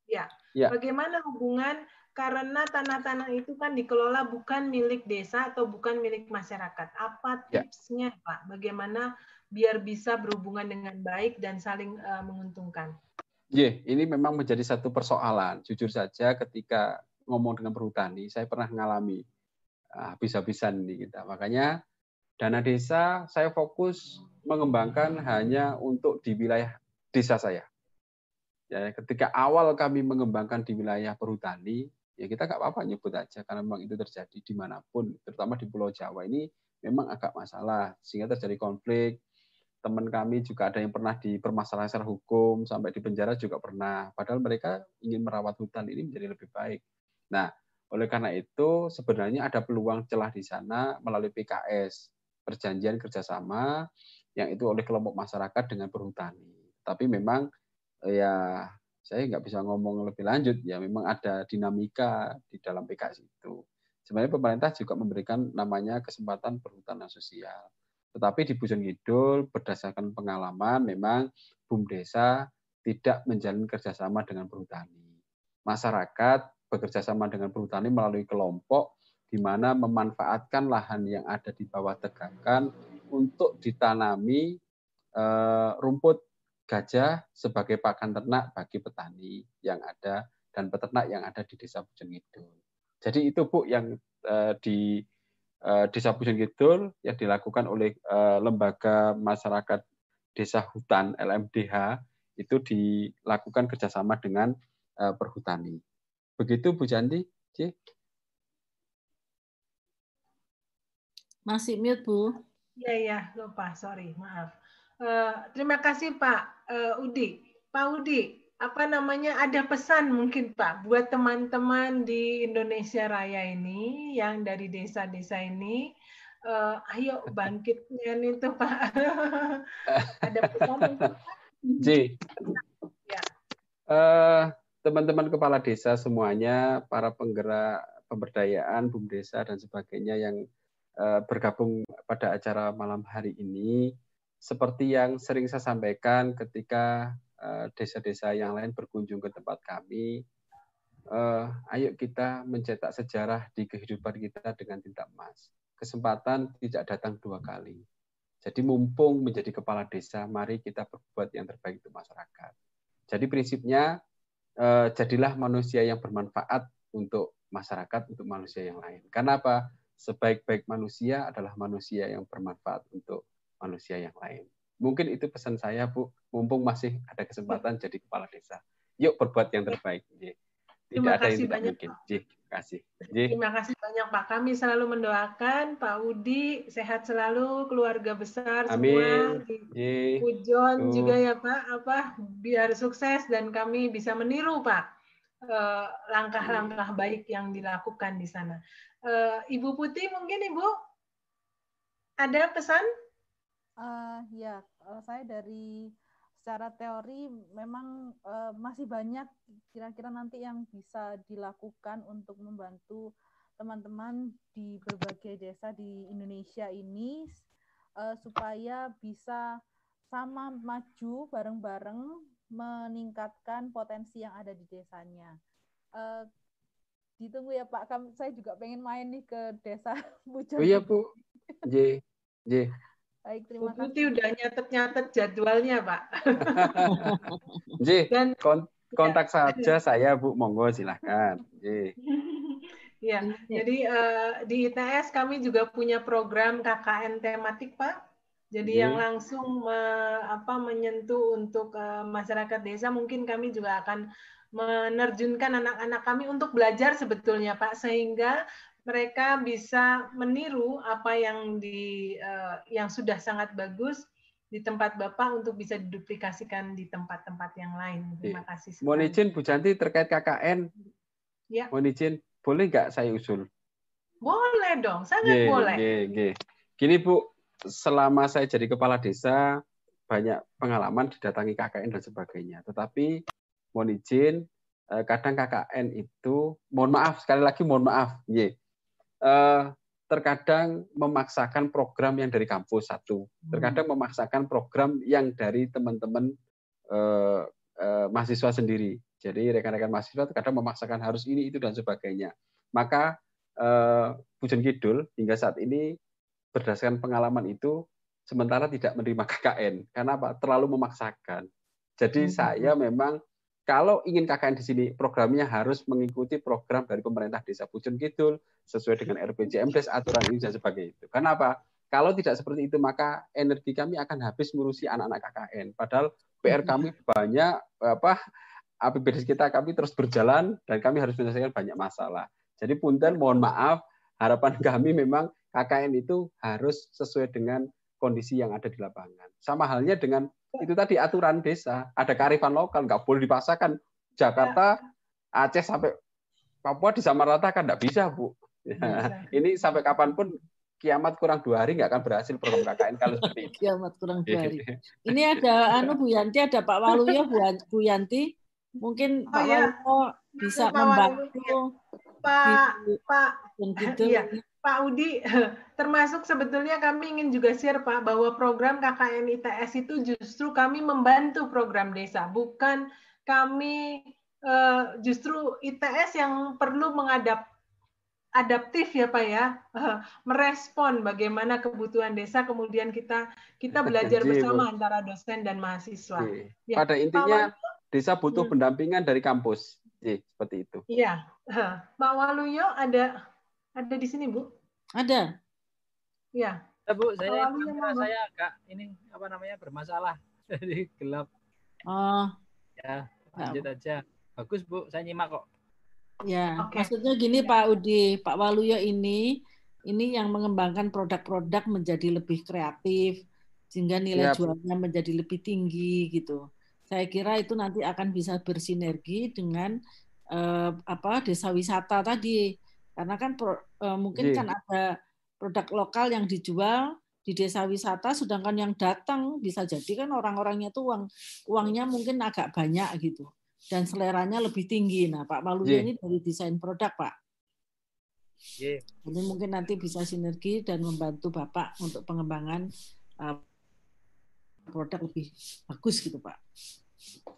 Ya. ya. Bagaimana hubungan karena tanah-tanah itu kan dikelola bukan milik desa atau bukan milik masyarakat. Apa ya. tipsnya, ya. Pak? Bagaimana biar bisa berhubungan dengan baik dan saling uh, menguntungkan? Ya, ini memang menjadi satu persoalan. Jujur saja, ketika ngomong dengan perhutani, saya pernah mengalami uh, habis-habisan ini kita. Makanya dana desa saya fokus mengembangkan hanya untuk di wilayah desa saya. Ya, ketika awal kami mengembangkan di wilayah perhutani, ya kita nggak apa-apa nyebut aja karena memang itu terjadi di mana pun, terutama di Pulau Jawa ini memang agak masalah sehingga terjadi konflik. Teman kami juga ada yang pernah dipermasalahkan secara hukum sampai di penjara juga pernah. Padahal mereka ingin merawat hutan ini menjadi lebih baik. Nah, oleh karena itu sebenarnya ada peluang celah di sana melalui PKS perjanjian kerjasama yang itu oleh kelompok masyarakat dengan perhutani. Tapi memang ya saya nggak bisa ngomong lebih lanjut ya memang ada dinamika di dalam PKS itu. Sebenarnya pemerintah juga memberikan namanya kesempatan perhutanan sosial. Tetapi di Bujon Kidul berdasarkan pengalaman memang BUMDesa tidak menjalin kerjasama dengan perhutani. Masyarakat bekerja sama dengan perhutani melalui kelompok di mana memanfaatkan lahan yang ada di bawah tegakan untuk ditanami eh, rumput gajah sebagai pakan ternak bagi petani yang ada dan peternak yang ada di Desa Pujon Kidul. Jadi itu Bu yang uh, di uh, Desa Pujon Kidul yang dilakukan oleh uh, lembaga masyarakat Desa Hutan LMDH itu dilakukan kerjasama dengan uh, perhutani. Begitu Bu Janti? C? Masih mute Bu. Iya, iya, lupa, sorry, maaf. Eh, terima kasih Pak uh, Udi. Pak Udi, apa namanya ada pesan mungkin Pak buat teman-teman di Indonesia Raya ini yang dari desa-desa ini uh, ayo bangkitnya itu Pak. ada pesan Pak? J. Ya. Uh, teman-teman kepala desa semuanya, para penggerak pemberdayaan, bumdesa dan sebagainya yang uh, bergabung pada acara malam hari ini seperti yang sering saya sampaikan ketika eh, desa-desa yang lain berkunjung ke tempat kami, uh, ayo kita mencetak sejarah di kehidupan kita dengan tinta emas. Kesempatan tidak datang dua kali. Jadi mumpung menjadi kepala desa, mari kita berbuat yang terbaik untuk masyarakat. Jadi prinsipnya uh, jadilah manusia yang bermanfaat untuk masyarakat, untuk manusia yang lain. Karena apa? Sebaik-baik manusia adalah manusia yang bermanfaat untuk manusia yang lain. Mungkin itu pesan saya, Bu. Mumpung masih ada kesempatan jadi kepala desa. Yuk berbuat yang terbaik. Tidak Terima ada yang tidak banyak, mungkin. terima kasih. Terima kasih banyak Pak. Kami selalu mendoakan Pak Udi sehat selalu, keluarga besar Amin. semua. Pujon juga ya Pak, apa biar sukses dan kami bisa meniru Pak eh, langkah-langkah baik yang dilakukan di sana. Eh, Ibu Putih mungkin Ibu ada pesan? Uh, ya, uh, saya dari secara teori memang uh, masih banyak kira-kira nanti yang bisa dilakukan untuk membantu teman-teman di berbagai desa di Indonesia ini uh, supaya bisa sama maju bareng-bareng meningkatkan potensi yang ada di desanya. Uh, ditunggu ya Pak, saya juga pengen main nih ke desa Bujon. Oh iya Bu, J, J. Baik, terima kasih. Putih udah nyatet-nyatet jadwalnya, Pak. Ji, Dan, kontak ya. saja saya, Bu. Monggo, silahkan. Ji. ya, jadi uh, di ITS kami juga punya program KKN tematik, Pak. Jadi Ji. yang langsung me, apa menyentuh untuk uh, masyarakat desa, mungkin kami juga akan menerjunkan anak-anak kami untuk belajar sebetulnya, Pak, sehingga mereka bisa meniru apa yang di uh, yang sudah sangat bagus di tempat Bapak untuk bisa diduplikasikan di tempat-tempat yang lain. Terima kasih. Sekali. Mohon izin Bu Janti terkait KKN. Ya. Mohon izin, boleh nggak saya usul? Boleh dong, sangat yeah, boleh. Yeah, yeah. gini Bu, selama saya jadi kepala desa banyak pengalaman didatangi KKN dan sebagainya. Tetapi mohon izin, eh, kadang KKN itu, mohon maaf sekali lagi mohon maaf, ye, eh, terkadang memaksakan program yang dari kampus satu, terkadang memaksakan program yang dari teman-teman eh, mahasiswa sendiri. Jadi rekan-rekan mahasiswa terkadang memaksakan harus ini itu dan sebagainya. Maka Pujon Kidul hingga saat ini berdasarkan pengalaman itu sementara tidak menerima KKN karena apa? Terlalu memaksakan. Jadi hmm. saya memang kalau ingin KKN di sini programnya harus mengikuti program dari pemerintah Desa Pujon Kidul sesuai dengan RPJMDes aturan ini dan sebagainya itu. Karena apa? Kalau tidak seperti itu maka energi kami akan habis ngurusi anak-anak KKN. Padahal PR hmm. kami banyak apa APBD kita kami terus berjalan dan kami harus menyelesaikan banyak masalah. Jadi punten mohon maaf harapan kami memang KKN itu harus sesuai dengan kondisi yang ada di lapangan. Sama halnya dengan itu tadi aturan desa, ada kearifan lokal, nggak boleh dipaksakan Jakarta, Aceh sampai Papua disamaratakan, nggak bisa bu. Ya, ini sampai kapan pun kiamat kurang dua hari nggak akan berhasil program KKN kalau seperti itu. Kiamat kurang dua hari. Ini ada anu Bu Yanti, ada Pak Waluyo Bu Yanti. Mungkin oh, Pak ya. Waluyo bisa Pak membantu. Pak Pak gitu. Iya. Pak Udi, termasuk sebetulnya kami ingin juga share Pak bahwa program KKN ITS itu justru kami membantu program desa, bukan kami eh, justru ITS yang perlu mengadap adaptif ya Pak ya, merespon bagaimana kebutuhan desa, kemudian kita kita belajar bersama antara dosen dan mahasiswa. Ya, Pada intinya desa butuh hmm. pendampingan dari kampus, seperti itu. Iya, Pak Waluyo ada ada di sini, Bu? Ada. Iya. Ya, Bu, saya oh, saya agak ini apa namanya bermasalah. Jadi gelap. Oh. Ya, lanjut aja. Bagus, Bu. Saya nyimak kok. Ya, okay. maksudnya gini ya. Pak Udi, Pak Waluyo ini ini yang mengembangkan produk-produk menjadi lebih kreatif sehingga nilai ya. jualnya menjadi lebih tinggi gitu. Saya kira itu nanti akan bisa bersinergi dengan eh, apa desa wisata tadi karena kan pro, uh, mungkin yeah. kan ada produk lokal yang dijual di desa wisata, sedangkan yang datang bisa jadi kan orang-orangnya tuh uang uangnya mungkin agak banyak gitu dan seleranya lebih tinggi. Nah, Pak Maluya yeah. ini dari desain produk, Pak. Yeah. Ini mungkin nanti bisa sinergi dan membantu Bapak untuk pengembangan uh, produk lebih bagus gitu, Pak.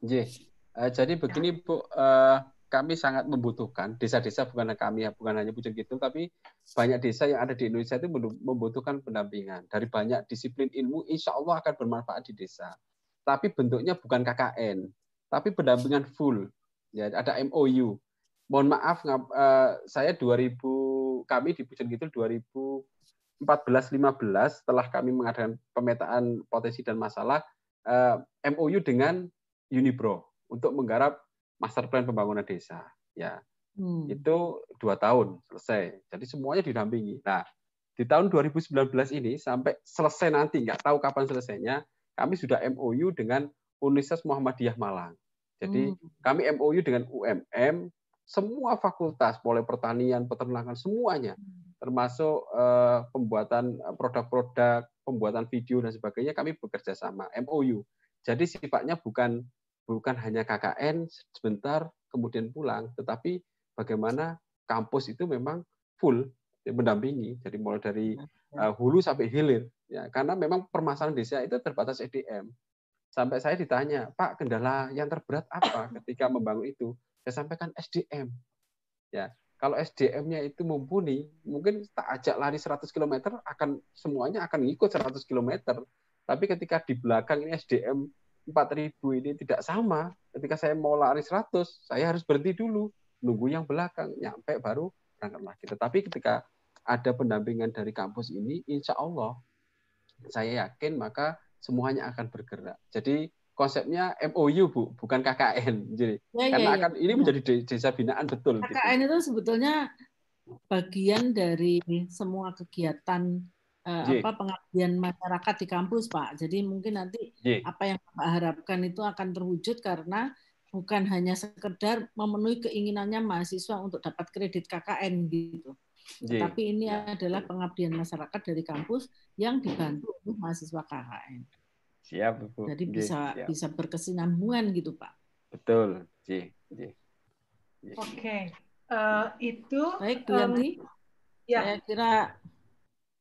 Yeah. Uh, jadi begini, Bu. Uh, kami sangat membutuhkan desa-desa bukan kami ya bukan hanya Pujon Kidul tapi banyak desa yang ada di Indonesia itu membutuhkan pendampingan. Dari banyak disiplin ilmu insya Allah akan bermanfaat di desa. Tapi bentuknya bukan KKN tapi pendampingan full. Ya ada MOU mohon maaf eh, saya 2000 kami di Pujon Kidul 2014 15 setelah kami mengadakan pemetaan potensi dan masalah eh, MOU dengan Unibro untuk menggarap master plan pembangunan desa ya hmm. itu dua tahun selesai jadi semuanya didampingi nah di tahun 2019 ini sampai selesai nanti nggak tahu kapan selesainya kami sudah MOU dengan Universitas Muhammadiyah Malang jadi hmm. kami MOU dengan UMM semua fakultas mulai pertanian peternakan semuanya hmm. termasuk uh, pembuatan produk-produk pembuatan video dan sebagainya kami bekerja sama MOU jadi sifatnya bukan bukan hanya KKN sebentar kemudian pulang, tetapi bagaimana kampus itu memang full mendampingi, jadi mulai dari uh, hulu sampai hilir, ya karena memang permasalahan desa itu terbatas SDM. Sampai saya ditanya, Pak kendala yang terberat apa ketika membangun itu? Saya sampaikan SDM. Ya, kalau SDM-nya itu mumpuni, mungkin tak ajak lari 100 km akan semuanya akan ngikut 100 km. Tapi ketika di belakang ini SDM 4000 ini tidak sama. Ketika saya mau lari 100, saya harus berhenti dulu, nunggu yang belakang, nyampe baru berangkat lagi. Tetapi ketika ada pendampingan dari kampus ini, insya Allah saya yakin maka semuanya akan bergerak. Jadi konsepnya MOU bu, bukan KKN. Jadi ya, ya karena ya, akan ini menjadi desa binaan betul. KKN gitu. itu sebetulnya bagian dari semua kegiatan uh, apa pengabdian masyarakat di kampus, Pak. Jadi mungkin nanti J. apa yang Pak harapkan itu akan terwujud karena bukan hanya sekedar memenuhi keinginannya mahasiswa untuk dapat kredit KKN gitu. Tapi ini adalah pengabdian masyarakat dari kampus yang dibantu oleh mahasiswa KKN. Siap, Bu. Jadi bisa siap. bisa berkesinambungan gitu, Pak. Betul, Ji. Oke. Okay. Uh, eh, itu Baik, Bu Yanti. Um, ya. Saya kira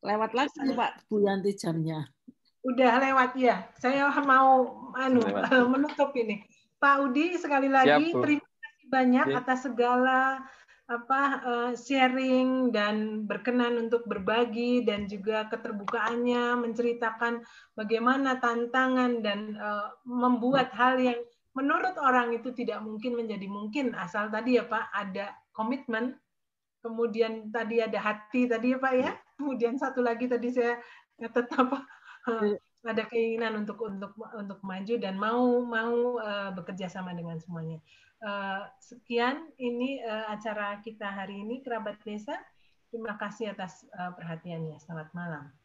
lewat lagi, Pak Bu Yanti jamnya. Udah lewat ya. Saya mau anu menutup ini. Pak Udi sekali lagi Siap, terima kasih banyak ya. atas segala apa uh, sharing dan berkenan untuk berbagi dan juga keterbukaannya menceritakan bagaimana tantangan dan uh, membuat hal yang menurut orang itu tidak mungkin menjadi mungkin asal tadi ya Pak ada komitmen kemudian tadi ada hati tadi ya Pak ya kemudian satu lagi tadi saya tetap uh, ada keinginan untuk untuk untuk maju dan mau mau uh, bekerja sama dengan semuanya. Uh, sekian ini uh, acara kita hari ini kerabat desa. Terima kasih atas uh, perhatiannya. Selamat malam.